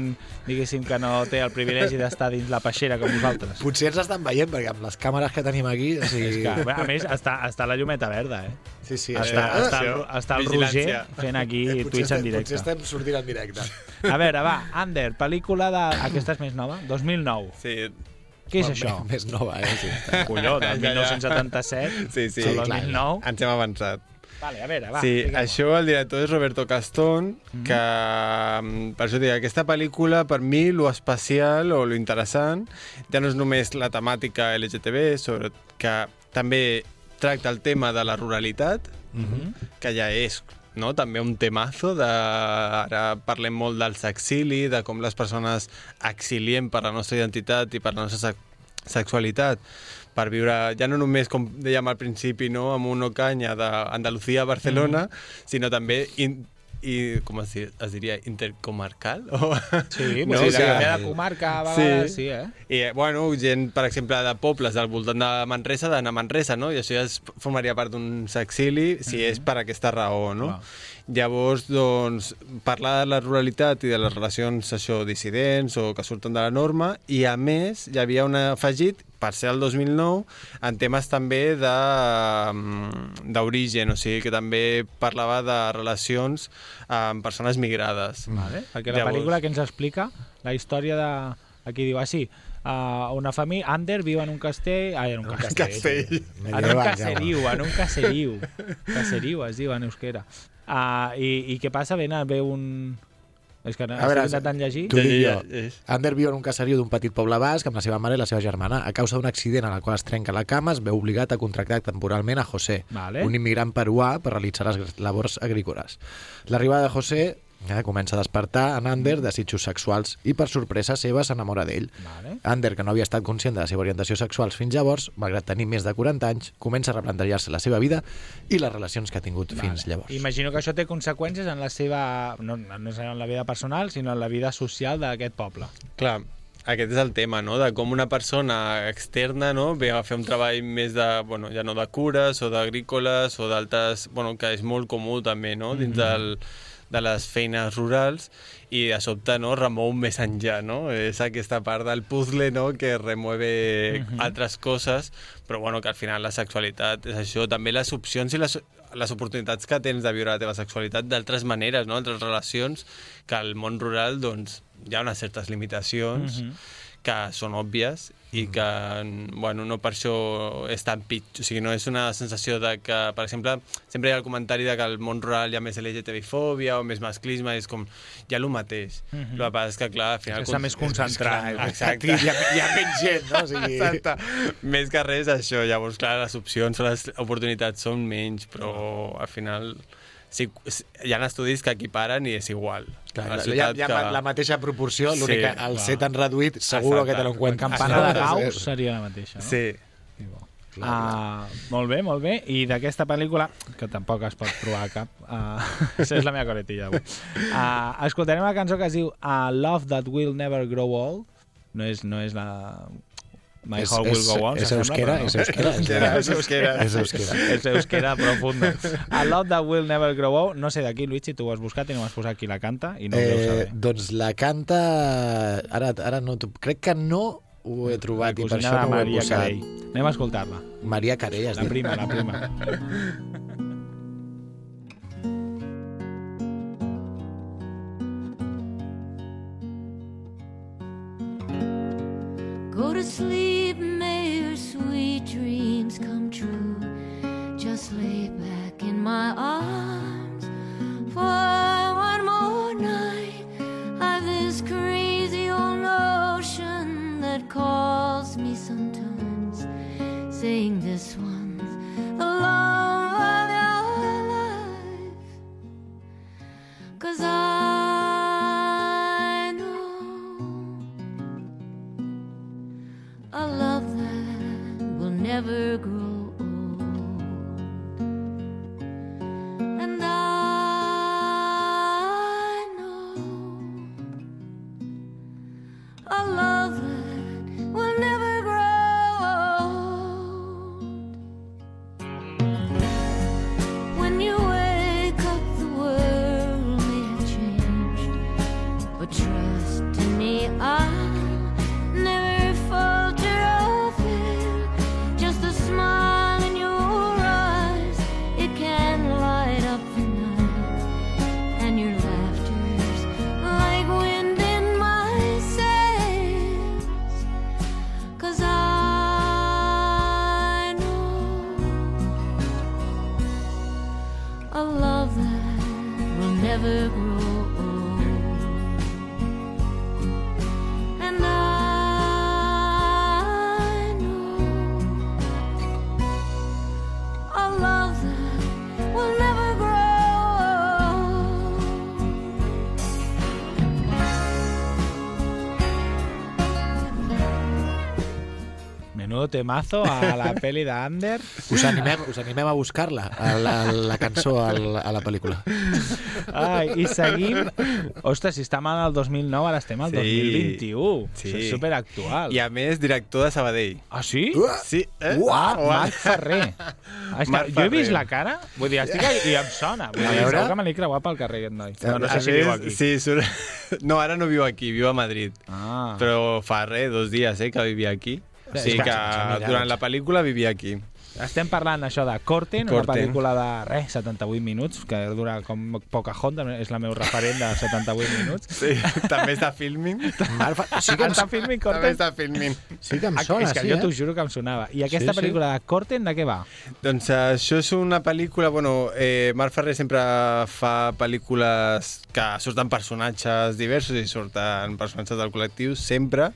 diguéssim, que no té el privilegi d'estar dins la peixera com vosaltres. Potser ens estan veient, perquè amb les càmeres que tenim aquí... O sigui... És que, a més, està, està la llumeta verda, eh? Sí, sí, Està, això- està, el, això, està el Roger fent aquí Eh, potser Twitch en directe. Potser estem sortint en directe. A veure, va, Ander, pel·lícula de... Aquesta és més nova? 2009. Sí, Què és això? Més nova, eh? Sí. Colló, del Ja, ja. 1977 sí, sí. al clar, 2009. Ens hem avançat. Vale, a veure, va. sí, això el director és Roberto Castón, que mm, per això dic, aquesta pel·lícula per mi lo especial o lo interessant ja no és només la temàtica LGTB, sobre que també tracta el tema de la ruralitat, que ja és no? també un temazo de... ara parlem molt del sexili, de com les persones exiliem per la nostra identitat i per la nostra sex sexualitat per viure, ja no només, com dèiem al principi, no, amb una canya d'Andalucía a Barcelona, sinó també in, i, com es, es diria, intercomarcal? O... Sí, No, sí, o de sigui, de comarca a vegades, sí, eh? I, bueno, gent, per exemple, de pobles del voltant de Manresa, d'anar a Manresa, no? I això ja es formaria part d'un sexili si és per aquesta raó, no? Clar. Llavors, doncs, parlar de la ruralitat i de les relacions, això, dissidents o que surten de la norma, i a més, hi havia un afegit, per ser el 2009, en temes també de, mm, d'origen, o sigui, que també parlava de relacions amb persones migrades. Vale. Perquè la Llavors- pel·lícula que ens explica la història de... Aquí diu, ah, sí, uh, una família... Ander viu en un castell... Ai, en un castell. castell. En un caseriu, en un caseriu. Caseriu es diu en euskera. Uh, i, I què passa? Ben, ve un... És que no, A veure, estic intentant llegir. Tu dic jo. Ander viu en un caseriu d'un petit poble basc amb la seva mare i la seva germana. A causa d'un accident en el qual es trenca la cama, es veu obligat a contractar temporalment a José, Vale. un immigrant peruà, per realitzar les labors agrícoles. L'arribada de José eh, comença a despertar en Ander desitjos sexuals i, per sorpresa seva, s'enamora d'ell. Vale. Ander, que no havia estat conscient de la seva orientació sexual fins llavors, malgrat tenir més de 40 anys, comença a replantejar-se la seva vida i les relacions que ha tingut fins llavors. Imagino que això té conseqüències en la seva... No, no sé, en la vida personal, sinó en la vida social d'aquest poble. Clar, aquest és el tema, no? De com una persona externa no? ve a fer un treball més de, bueno, ja no de cures o d'agrícoles o d'altres, bueno, que és molt comú també, no? Dins del, de les feines rurals i de sobte no, remou més enllà, no? És aquesta part del puzzle no, que remueve Mhm. altres coses, però bueno, que al final la sexualitat és això, també les opcions i les, les oportunitats que tens de viure la teva sexualitat d'altres maneres, no? altres relacions, que al món rural doncs, hi ha unes certes limitacions Mhm. que són òbvies i que, bueno, no per això és tan pitjor. O sigui, no és una sensació de que, per exemple, sempre hi ha el comentari de que al món rural hi ha més LGTBI-fòbia o més masclisme, és com, hi ha el mateix. Mhm. El que passa és que, clar, al final... Està més concentrat. Exacte. Hi ha, hi ha menys gent, no? O sigui... Exacte. Més que res això, llavors, clar, les opcions les oportunitats són menys, però al final sí, hi ha estudis que equiparen i és igual. Clar, La hi ha, hi ha que- la mateixa proporció, Sí, l'únic que al clar. ser tan reduït segur que te lo encuentro. Campana de Gauss seria la mateixa, no? Sí. Uh, molt bé, molt bé. I d'aquesta pel·lícula, que tampoc es pot trobar cap, uh, això és la meva coletilla avui, uh, escoltarem una cançó que es diu uh, Love That Will Never Grow Old. No és, no és la... My És- Heart Will és- Go On. és euskera, no. és euskera, és És euskera. És euskera. És euskera profundo. A Love That Will Never Grow Old. No sé d'aquí, Luigi, tu ho has buscat i no m'has posat qui la canta i no ho Eh, saber. doncs la canta... Ara, ara no... t'ho- Crec que no ho he trobat i per això no ho he Maria posat. Carell. Anem a escoltar-la. Maria Carell, has La dit? prima, la prima. Go to sleep, may your sweet dreams come true. Just lay back in my arms Menudo temazo a la peli d'Ander. Us animem, us animem a buscar-la, a la, a la cançó, a la, a la pel·lícula. Ai, I seguim... Ostres, si estem al 2009, ara estem al Sí. 2021. Sí. Això és superactual. I a més, director de Sabadell. Ah, sí? Sí. Eh? Ah, Uau. Marc Ferrer. Ah, és que Marc jo he vist la cara, vull dir, estic aquí i em sona. Vull A dir, veure. segur que me l'he creuat pel carrer aquest noi. No, no sé si viu aquí. Sí, surt... No, ara no viu aquí, viu a Madrid. Ah. Però fa res, dos dies, eh, que vivia aquí. O És sigui que- que durant la pel·lícula vivia aquí. Estem parlant això de Corten, una Corten. pel·lícula de res, 78 minuts, que dura com Pocahontas, és la meu referent de 78 minuts. Sí, també està filming. Marfa, sí que Està filming També Corten? està filming. sí que em Ah, sona, és que sí, jo t'ho eh? juro que em sonava. I aquesta Sí, sí. pel·lícula de Corten, de què va? Doncs eh, això és una pel·lícula... Bueno, eh, Marc Ferrer sempre fa pel·lícules que surten personatges diversos i surten personatges del col·lectiu, sempre.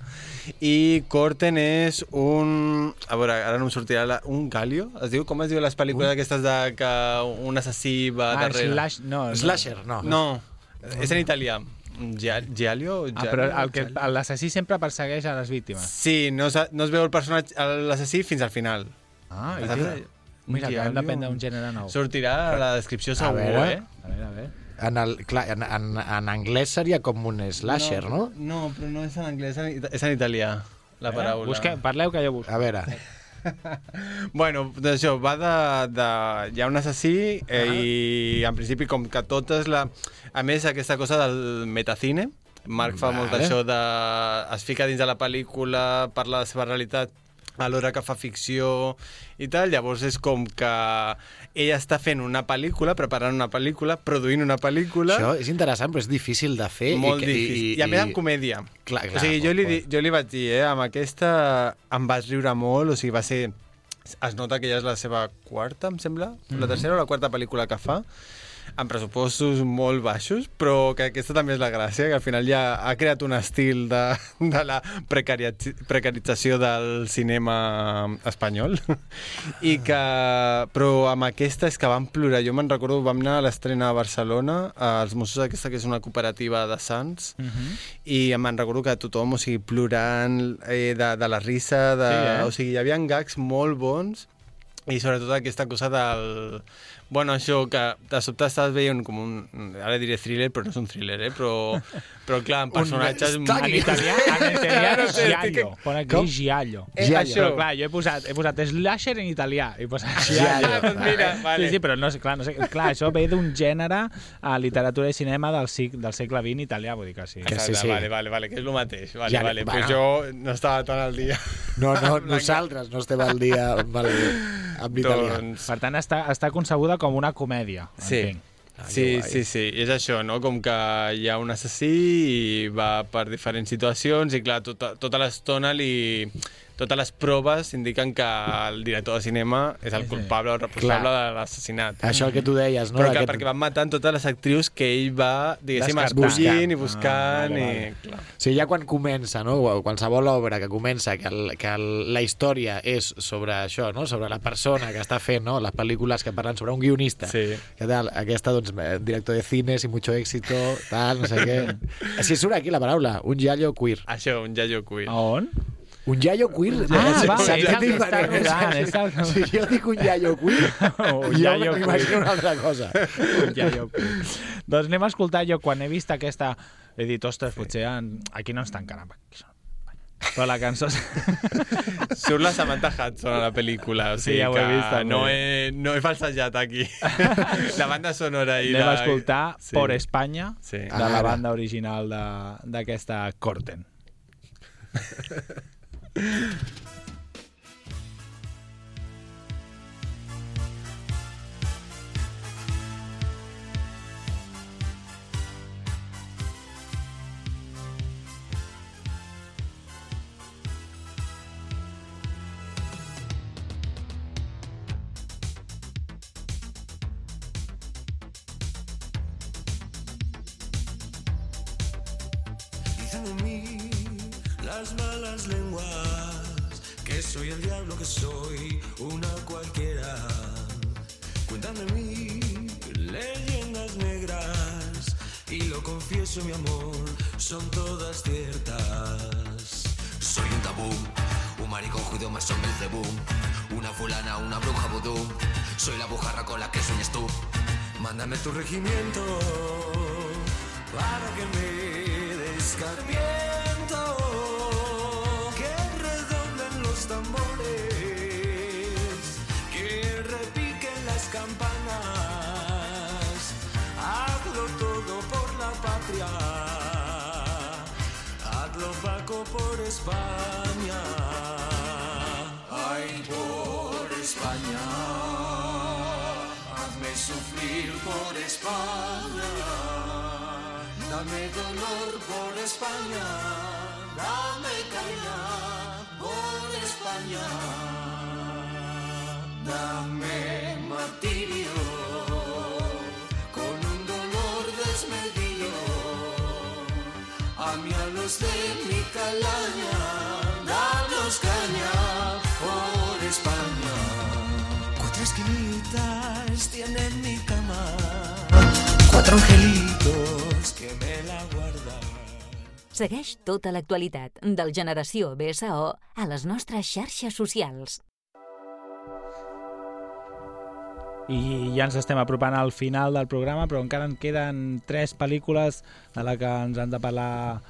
I Corten és un... A veure, ara no em sortirà... La, un galio? Es diu? Com es diu les pel·lícules aquestes de que un assassí va Ah, darrere? slash, no. Slasher, no. No, és en italià. Gia- Gialio? Ah, però l'assassí sempre persegueix a les víctimes. Sí, no es, no es veu el personatge, l'assassí fins al final. Ah, i Mira, acabem d'aprendre un gènere nou. Sortirà a la descripció A segur, veure. eh? A veure, a veure. En, el, clar, en, en, en anglès seria com un slasher, no? No, però no és en anglès, és en, italià, la paraula. Busque, parleu que jo busco. A veure, Bueno, d'això, va de, de... Hi ha un assassí eh, Ah. i en principi com que totes la... A més, aquesta cosa del metacine, Marc fa molt Vale. d'això de... Es fica dins de la pel·lícula, parla de la seva realitat alhora que fa ficció i tal, llavors és com que ella està fent una pel·lícula, preparant una pel·lícula, produint una pel·lícula... Això és interessant, però és difícil de fer. Molt i, difícil. I, I, a més amb comèdia. Clar, clar, o sigui, jo li, jo li vaig dir, eh, amb aquesta em vas riure molt, o sigui, va ser... Es nota que ja és la seva quarta, em sembla, la Mhm. tercera o la quarta pel·lícula que fa, amb pressupostos molt baixos, però que aquesta també és la gràcia, que al final ja ha creat un estil de, de la precarització del cinema espanyol. I que però amb aquesta és que vam plorar. Jo me'n recordo, vam anar a l'estrena a Barcelona als Mossos aquesta que és una cooperativa de Sants i me'n recordo que tothom, o sigui, plorant eh, de, de la risa, de, Sí, eh? o sigui, hi havia gags molt bons i sobretot aquesta cosa del... Bueno, això que de sobte estàs veient com un... Ara diré thriller, però no és un thriller, eh? Però, però clar, amb personatges... Un- En italià, en italià és giallo. Pon aquí Com? giallo. Eh, Però això. clar, jo he posat, he posat slasher en italià. He posat Giallo. giallo. Ah, doncs mira, vale. Sí, sí, però no sé, clar, no sé, clar, això ve d'un gènere a literatura i cinema del, sig, del segle XX italià, vull dir que sí. Que sí, sí. Vale, vale, vale, que és el mateix. Vale, Ja, vale. bueno. Pues jo no estava tan al dia. No, no, nosaltres no estem al dia amb, el, amb l'italià. doncs... Per tant, està, està concebuda com una comèdia, Sí. entenc. Ah, Sí, sí, sí, és això, no? Com que hi ha un assassí i va per diferents situacions i, clar, tota, tota l'estona li... Totes les proves indiquen que el director de cinema és el culpable o responsable Clar. de l'assassinat. Això el que tu deies, no? Però que, perquè van matant totes les actrius que ell va, diguéssim, escollint i Ah, buscant vale, i... vale. Clar. Sí, ja quan comença, no? o qualsevol obra que comença, que, el, que el, la història és sobre això, no? sobre la persona que està fent no? les pel·lícules que parlen sobre un guionista. Sí. Que tal? Aquesta, doncs, eh, director de cines i mucho éxito, tal, no sé què. Si surt aquí la paraula, un giallo queer. Això, un jaio queer. A on? Un iaio queer Ah, és va, és el que està rodant, que- Si jo dic un iaio queer, Un jo iaio m'imagino queer. una altra cosa. ja, jo... doncs anem a escoltar, jo quan he vist aquesta he dit, ostres, potser en... aquí no ens tancaran però la cançó Surt la Samantha Hudson a la pel·lícula, o Sí, sigui ja ho he vist, també. no, he, no he falsejat aquí. la banda sonora i anem la... a escoltar Sí. Por España Sí. de la Ara. banda original de- d'aquesta Corten えっ? Que soy una cualquiera. Cuentan de mí leyendas negras y lo confieso, mi amor, son todas ciertas. Soy un tabú, un maricón judío más hombre de boom, una fulana, una bruja vudú. Soy la bujarra con la que sueñas tú. Mándame tu regimiento para que me descarmiento. Hazlo Paco por España. Ay, por España. Hazme sufrir por España. Dame dolor por España. Dame caña por España. Dame cuatro angelitos que me la guardan. Segueix tota l'actualitat del Generació BSO a les nostres xarxes socials. i ja ens estem apropant al final del programa però encara en queden tres pel·lícules de la que ens han de parlar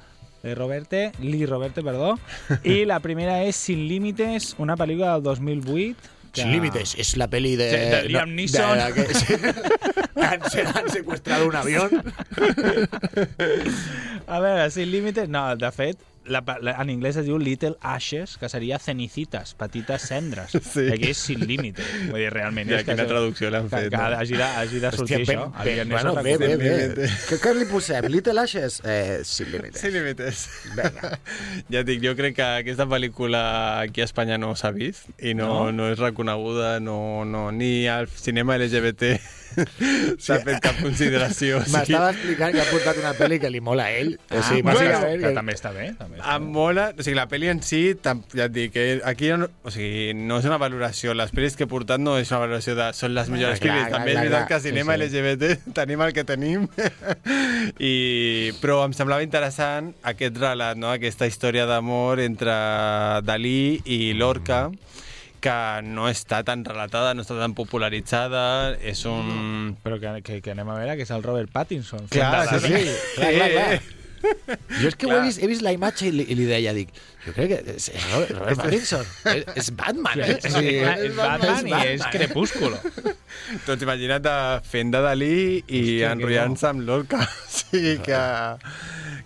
de Roberte, Lee Roberte, perdó. I la primera és Sin Límites, una pel·lícula del 2008. Sin límites, es la peli de... De Liam no, Neeson. de- de que- sí. han, se- han secuestrado un avión. A veure, Sin Límites... No, de fet, la, la, en anglès es diu Little Ashes, que seria cenicites, petites cendres. Sí. Aquí és Sin Límites. Vull dir, realment... Ja, és que quina això- traducció l'han que- fet, Que, no? hagi, de, hagi de sortir Hòstia, això. ben, ben, bueno, bé, bé, bé. Què, què li posem? Little Ashes? Eh, sin límites. Sin límites. Vinga. Ja et dic, jo crec que aquesta pel·lícula aquí a Espanya no s'ha vist i no, No? no? no és reconeguda, no, no, ni al cinema LGBT s'ha fet cap consideració. M'estava explicant que ha portat una pel·li que li mola a ell. Ah, o sigui, bueno, que que- també està bé. També està Em mola, o sigui, la pel·li en si, ja et dic, que aquí no, o sigui, no és una valoració, les pel·lis que he portat no és una valoració de són les millors clar, pel·lis, clar, també clar, és veritat que cinema Sí, sí. LGBT tenim el que tenim, I, però em semblava interessant aquest relat, no? aquesta història d'amor entre Dalí i Lorca, que no està tan relatada, no està tan popularitzada, és un... Però que, que, que anem a veure que és el Robert Pattinson. Clar, sí, sí. Clar, clar, clar. Jo és que ho he Clar. vist, he vist la imatge i li, i li deia, dic, jo crec que és, és Robert, Robert Pattinson. És, és Batman, eh? Sí, sí, clar, és Batman i és Crepúsculo. Doncs imagina't de fent de Dalí i enrotllant-se amb l'Orca. O sigui que,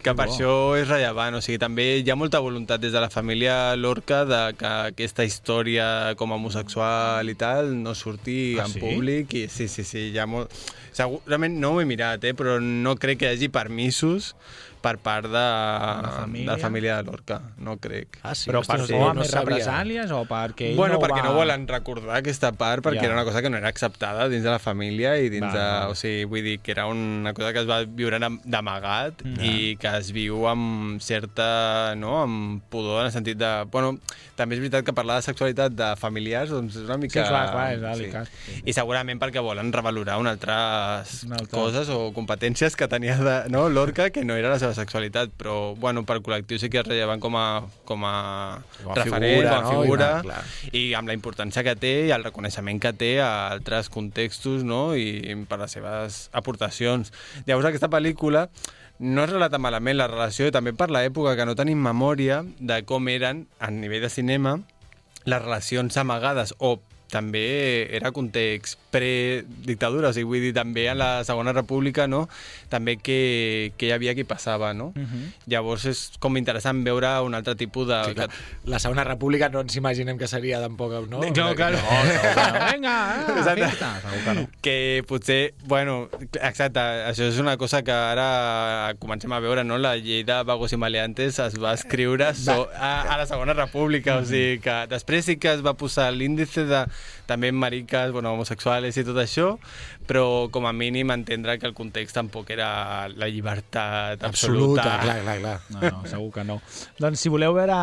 que per això és rellevant. O sigui, també hi ha molta voluntat des de la família Lorca de que aquesta història com a homosexual i tal no surti Ah, en sí? públic. I sí, sí, sí, hi ha molt... Segurament no ho he mirat, eh, però no crec que hi hagi permisos per part de, la de família? la família de Lorca. No crec. Ah, sí? Però per no més sabia. represàlies o perquè ell bueno, no perquè va... no volen recordar aquesta part, perquè Ja. era una cosa que no era acceptada dins de la família i dins Val, de... val. O sigui, vull dir que era una cosa que es va viure am- d'amagat Mm. i que es viu amb certa... no? amb pudor en el sentit de... Bueno, també és veritat que parlar de sexualitat de familiars doncs és una mica... Sí, clar, clar, és delicat. I segurament perquè volen revalorar una altres Una altra- coses o competències que tenia de, no, l'Orca, que no era la seva sexualitat, però bueno, per col·lectiu sí que és rellevant com a, com a, Com referent, figura, com a no? figura, I, clar. i amb la importància que té i el reconeixement que té a altres contextos no? i per les seves aportacions. Llavors aquesta pel·lícula no es relata malament la relació i també per l'època que no tenim memòria de com eren a nivell de cinema les relacions amagades o també era context pre-dictadura, o sigui, vull dir, també en la Segona República, no?, també que, que hi havia qui passava, no? Uh -huh. Llavors és com interessant veure un altre tipus de... Sí, clar. La Segona República no ens imaginem que seria tampoc, no? No, clar. No, que no. Vinga, ah, Exacte. festa. Segur que no. que potser, bueno, exacte, això és una cosa que ara comencem a veure, no? La llei de vagos i maleantes es va escriure so, a, a la Segona República, o sigui que després sí que es va posar l'índice de també mariques, bueno, homosexuals i tot això, però com a mínim entendre que el context tampoc era la llibertat absoluta. Absoluta, clar, clar, clar. No, no, segur que no. Doncs si voleu veure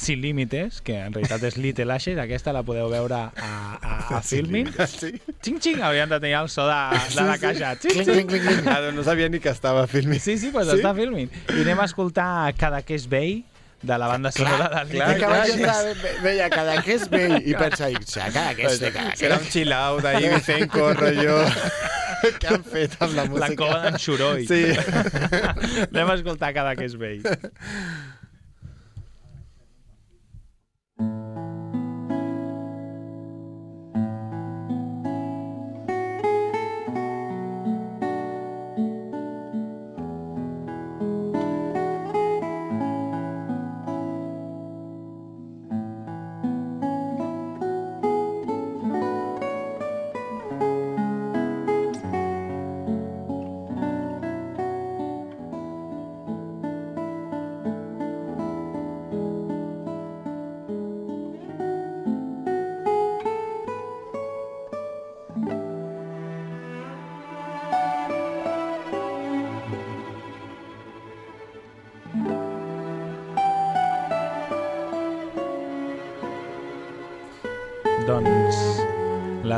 Sin Límites, que en realitat és Little Ashes, aquesta la podeu veure a, a, a Filmin. Sí. Xing, xing, haurien de tenir el so de, de la caixa. Xing, Cling, xing. cling, cling, cling. Ah, doncs no sabia ni que estava filmant. Sí, sí, doncs sí? està Filmin. I anem a escoltar Cada que és vell, de la banda sonora de clar, És que vaig entrar, veia cada que és vell i pensa, dic, "Sí, cada que és de cada que Era un chill out d'ahir Vicenco, rotllo... Què han fet amb la música? la cova d'en Xuroi. Sí. anem a escoltar Cada que és vell.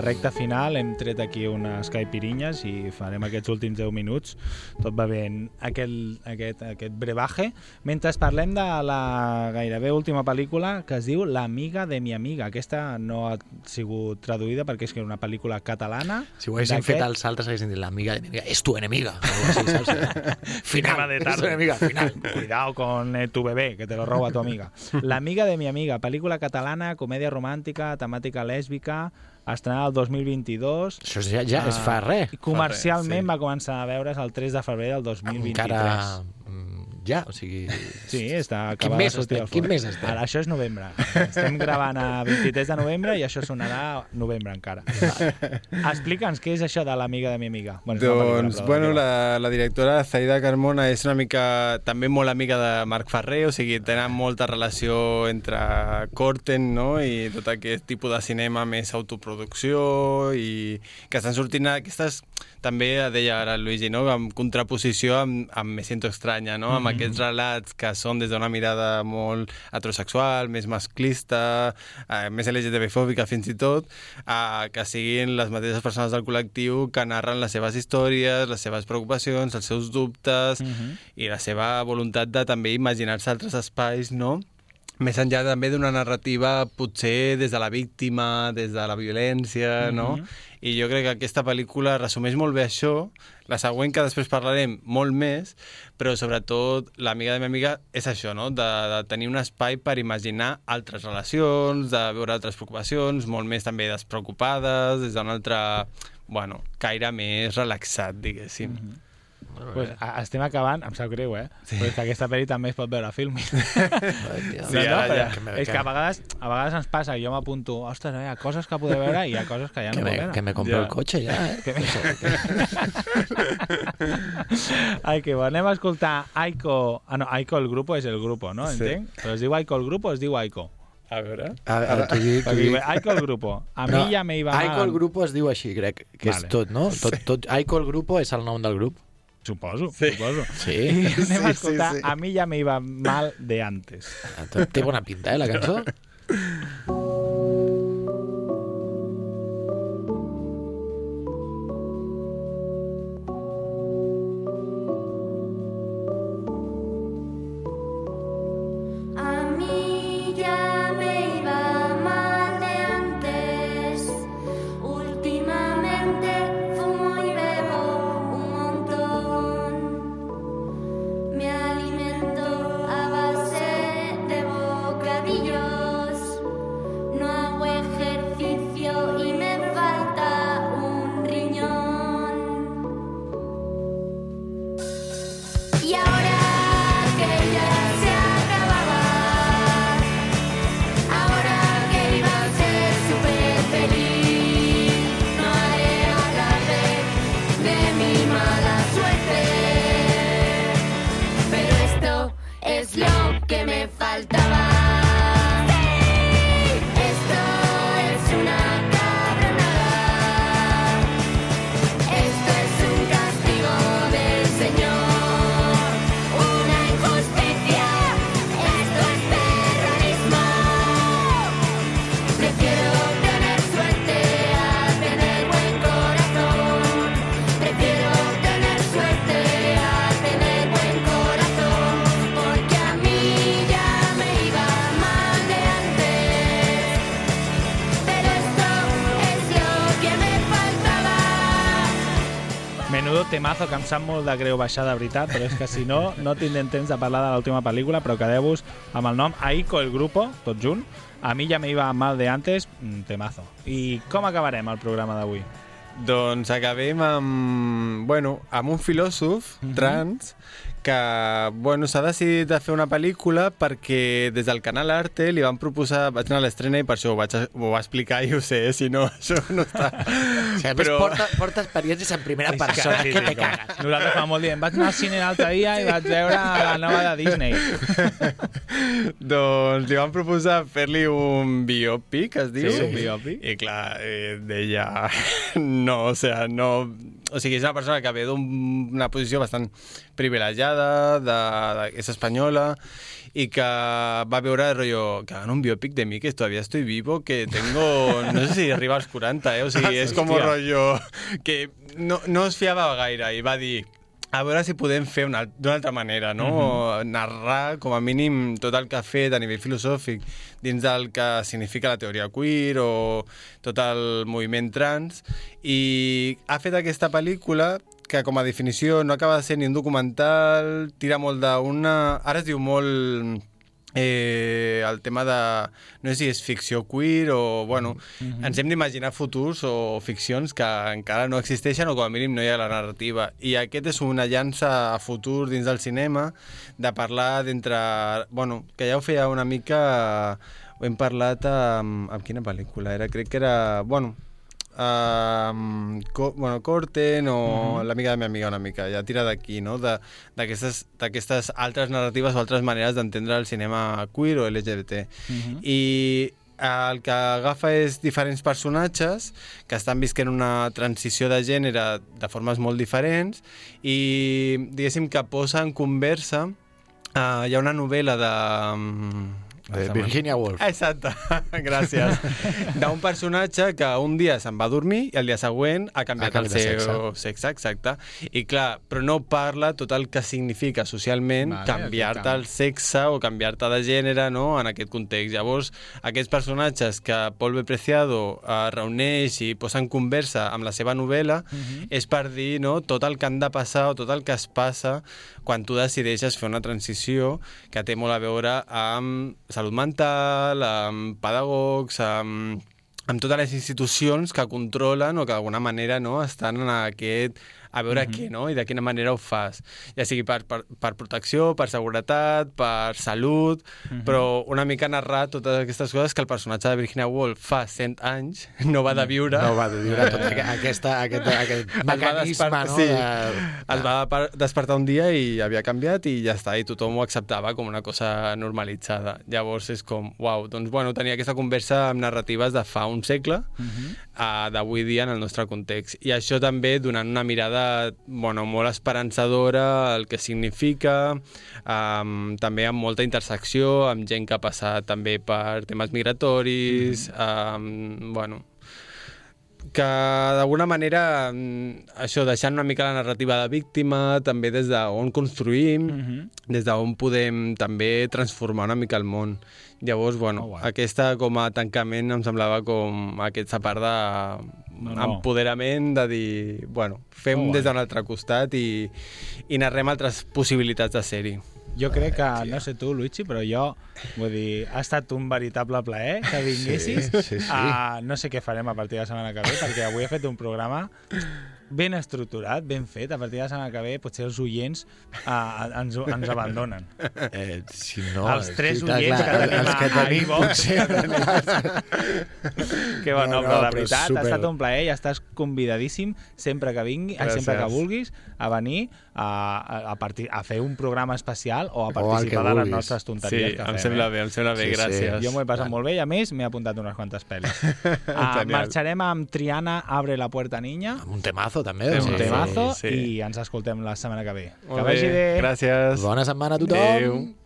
Recta final, hem tret aquí unes caipirinyes i farem aquests últims 10 minuts. Tot va bé aquest, aquest, aquest brebaje. Mentre parlem de la gairebé última pel·lícula que es diu L'amiga de mi amiga. Aquesta no ha sigut traduïda perquè és que era una pel·lícula catalana. Si ho haguessin fet els altres, haguessin dit l'amiga de mi amiga. És tu enemiga. Final. De És tu tarde. enemiga, final. Cuidado con eh, tu bebé, que te lo roba tu amiga. La amiga de mi amiga, pel·lícula catalana, comèdia romàntica, temàtica lèsbica, estrenada el 2022. Això ja, ja es fa res. Comercialment Fa res, sí. va començar a veure's el 3 de febrer del 2023. Encara... Ja, o sigui... Sí, està Quin acabada mes de sortir estem? al Quin forn. mes estem? Ara, això és novembre. Estem gravant a 23 de novembre i això sonarà novembre encara. Explica'ns què és això de l'amiga de mi amiga. Bueno, Doncs, però bueno, la, la directora Zaida Carmona és una mica també molt amiga de Marc Ferrer, o sigui, tenen molta relació entre Corten no? i tot aquest tipus de cinema més autoproducció i que estan sortint aquestes també deia ara el Luigi, no? amb contraposició amb, amb Me siento extraña, no? amb Mhm. aquests relats que són des d'una mirada molt heterosexual, més masclista, eh, més LGTB-fòbica fins i tot, eh, que siguin les mateixes persones del col·lectiu que narren les seves històries, les seves preocupacions, els seus dubtes Mhm. i la seva voluntat de també imaginar-se altres espais, no?, més enllà també d'una narrativa potser des de la víctima, des de la violència, no? Mhm. I jo crec que aquesta pel·lícula resumeix molt bé això, la següent que després parlarem molt més, però sobretot l'amiga de mi amiga és això, no? de, de tenir un espai per imaginar altres relacions, de veure altres preocupacions, molt més també despreocupades, des d'un altre bueno, caire més relaxat, diguéssim. Mm -hmm. Pues, a- estem acabant, em sap greu, eh? Sí. Però és que aquesta pel·li també es pot veure a film. sí, Sí, ara ja. Que me- és que a vegades, a vegades ens passa, jo m'apunto, ostres, no, hi ha coses que poder veure i hi ha coses que ja Que no me, puc veure. que me compro Ja. el cotxe ja, eh? Que me... Ai, que bo. Anem a escoltar Aiko... Ah, no, Aiko el grupo és el grupo, no? Sí. Entenc? Però es diu Aiko el grupo o es diu Aiko? A veure... A, a, t'ho dic, Perquè dic. Aiko el grupo. A mi ja me iba mal. Aiko el grupo es diu així, crec, que Vale. és tot, no? Tot, tot, Aiko el grupo és el nom del grup. Suposo, sí. suposo. Sí. I anem Sí, a sí, escoltar sí. A mi ja me iba mal de antes. Té bona pinta, eh, la cançó? temazo, que em sap molt de greu baixar de veritat, però és que si no, no tindrem temps de parlar de l'última pel·lícula, però quedeu-vos amb el nom Aiko el Grupo, tot junt. A mi ja me iba mal de antes, mm, temazo. I com acabarem el programa d'avui? Doncs acabem amb, bueno, amb un filòsof Mhm. trans que bueno, s'ha decidit de fer una pel·lícula perquè des del canal Arte li van proposar, vaig anar a l'estrena i per això ho, vaig, ho va explicar i ho sé, eh, si no, això no està... O sigui, més, porta, porta experiències en primera que persona, sí, que sí, te com- cagues. Nosaltres fa molt dient, vaig anar al cine l'altre dia i vaig veure la nova de Disney. doncs li van proposar fer-li un biopic, es diu? Sí, un biopic. I clar, eh, deia... No, o sea, no... O sigui, és una persona que ve d'una posició bastant privilegiada, de, de, és espanyola, y que va veure rollo, que hagan un biopic de mí que todavía estoy vivo, que tengo, no sé si arriba als 40, eh? O sigui, és com rollo que no, no es fiava gaire i va dir a veure si podem fer una, d'una altra manera, no? Narrar, com a mínim, tot el que ha fet a nivell filosòfic dins del que significa la teoria queer o tot el moviment trans i ha fet aquesta pel·lícula que com a definició no acaba de ser ni un documental, tira molt d'una... Ara es diu molt eh, el tema de... No sé si és ficció queer o... Bueno, ens hem d'imaginar futurs o ficcions que encara no existeixen o com a mínim no hi ha la narrativa. I aquest és una llança a futur dins del cinema de parlar d'entre... Bueno, que ja ho feia una mica... Ho hem parlat amb... amb quina pel·lícula era? Crec que era... Bueno, Um, co bueno, Corten o Mhm. l'amiga de mi amiga una mica, ja tira d'aquí, no? De- d'aquestes altres narratives o altres maneres d'entendre el cinema queer o LGBT. Mhm. I el que agafa és diferents personatges que estan visquent una transició de gènere de formes molt diferents i diguéssim que posa en conversa uh, hi ha una novel·la de... mm, De Virginia Woolf. Exacte, gràcies. D'un personatge que un dia se'n va dormir i el dia següent ha canviat Ha el canviat de seu sexe. exacte. I clar, però no parla tot el que significa socialment Vale, canviar-te el sexe o canviar-te de gènere no? en aquest context. Llavors, aquests personatges que Paul B. Preciado eh, reuneix i posa en conversa amb la seva novel·la Mhm. és per dir no, tot el que han de passar o tot el que es passa quan tu decideixes fer una transició que té molt a veure amb salut mental, amb pedagogs, amb, amb totes les institucions que controlen o que d'alguna manera no, estan en aquest a veure Mhm. què, no? I de quina manera ho fas. Ja sigui per, per, per protecció, per seguretat, per salut, Mhm. però una mica narrar totes aquestes coses que el personatge de Virginia Woolf fa 100 anys no va de viure. No va de viure tot aqu- aquesta, aquest, aquest mecanisme, no? sí. De... Es va despertar un dia i havia canviat i ja està, i tothom ho acceptava com una cosa normalitzada. Llavors és com, uau, doncs bueno, tenia aquesta conversa amb narratives de fa un segle a d'avui dia en el nostre context. I això també donant una mirada bueno, molt esperançadora al que significa, um, també amb molta intersecció, amb gent que ha passat també per temes migratoris, um, bueno, que d'alguna manera mm, això, deixant una mica la narrativa de víctima, també des d'on construïm, Mhm. des d'on podem també transformar una mica el món. Llavors, bueno, Oh, guai. aquesta com a tancament em semblava com aquesta part No, no. d'empoderament, de dir, bueno, fem Oh, des guai. d'un altre costat i, i narrem altres possibilitats de ser-hi. Jo crec que, no sé tu, Luigi, però jo, vull dir, ha estat un veritable plaer que vinguessis. Sí, sí, sí. Uh, no sé què farem a partir de la setmana que ve, perquè avui he fet un programa ben estructurat, ben fet. A partir de la setmana que ve potser els oients uh, ens, ens abandonen. Eh, si no, Els tres sí, oients clar, que tenim els que a- a tenim, iVox. potser... Que bueno, No, no, però de però veritat, super. ha estat un plaer i estàs convidadíssim sempre que vingui, ai, sempre que Gràcies. vulguis a venir a, a, a, partir, a fer un programa especial o a participar que de les nostres Sí, tonteries que em fem. sembla eh? bé, em sembla bé, Sí, sí. gràcies. Jo m'ho he passat molt bé i a més m'he apuntat unes quantes pel·lis. Uh, marxarem amb Triana Abre la puerta niña, Un temazo, també. és un sí. temazo sí. i ens escoltem la setmana que ve. Molt que vagi bé. Gràcies. Bona setmana a tothom. Adéu.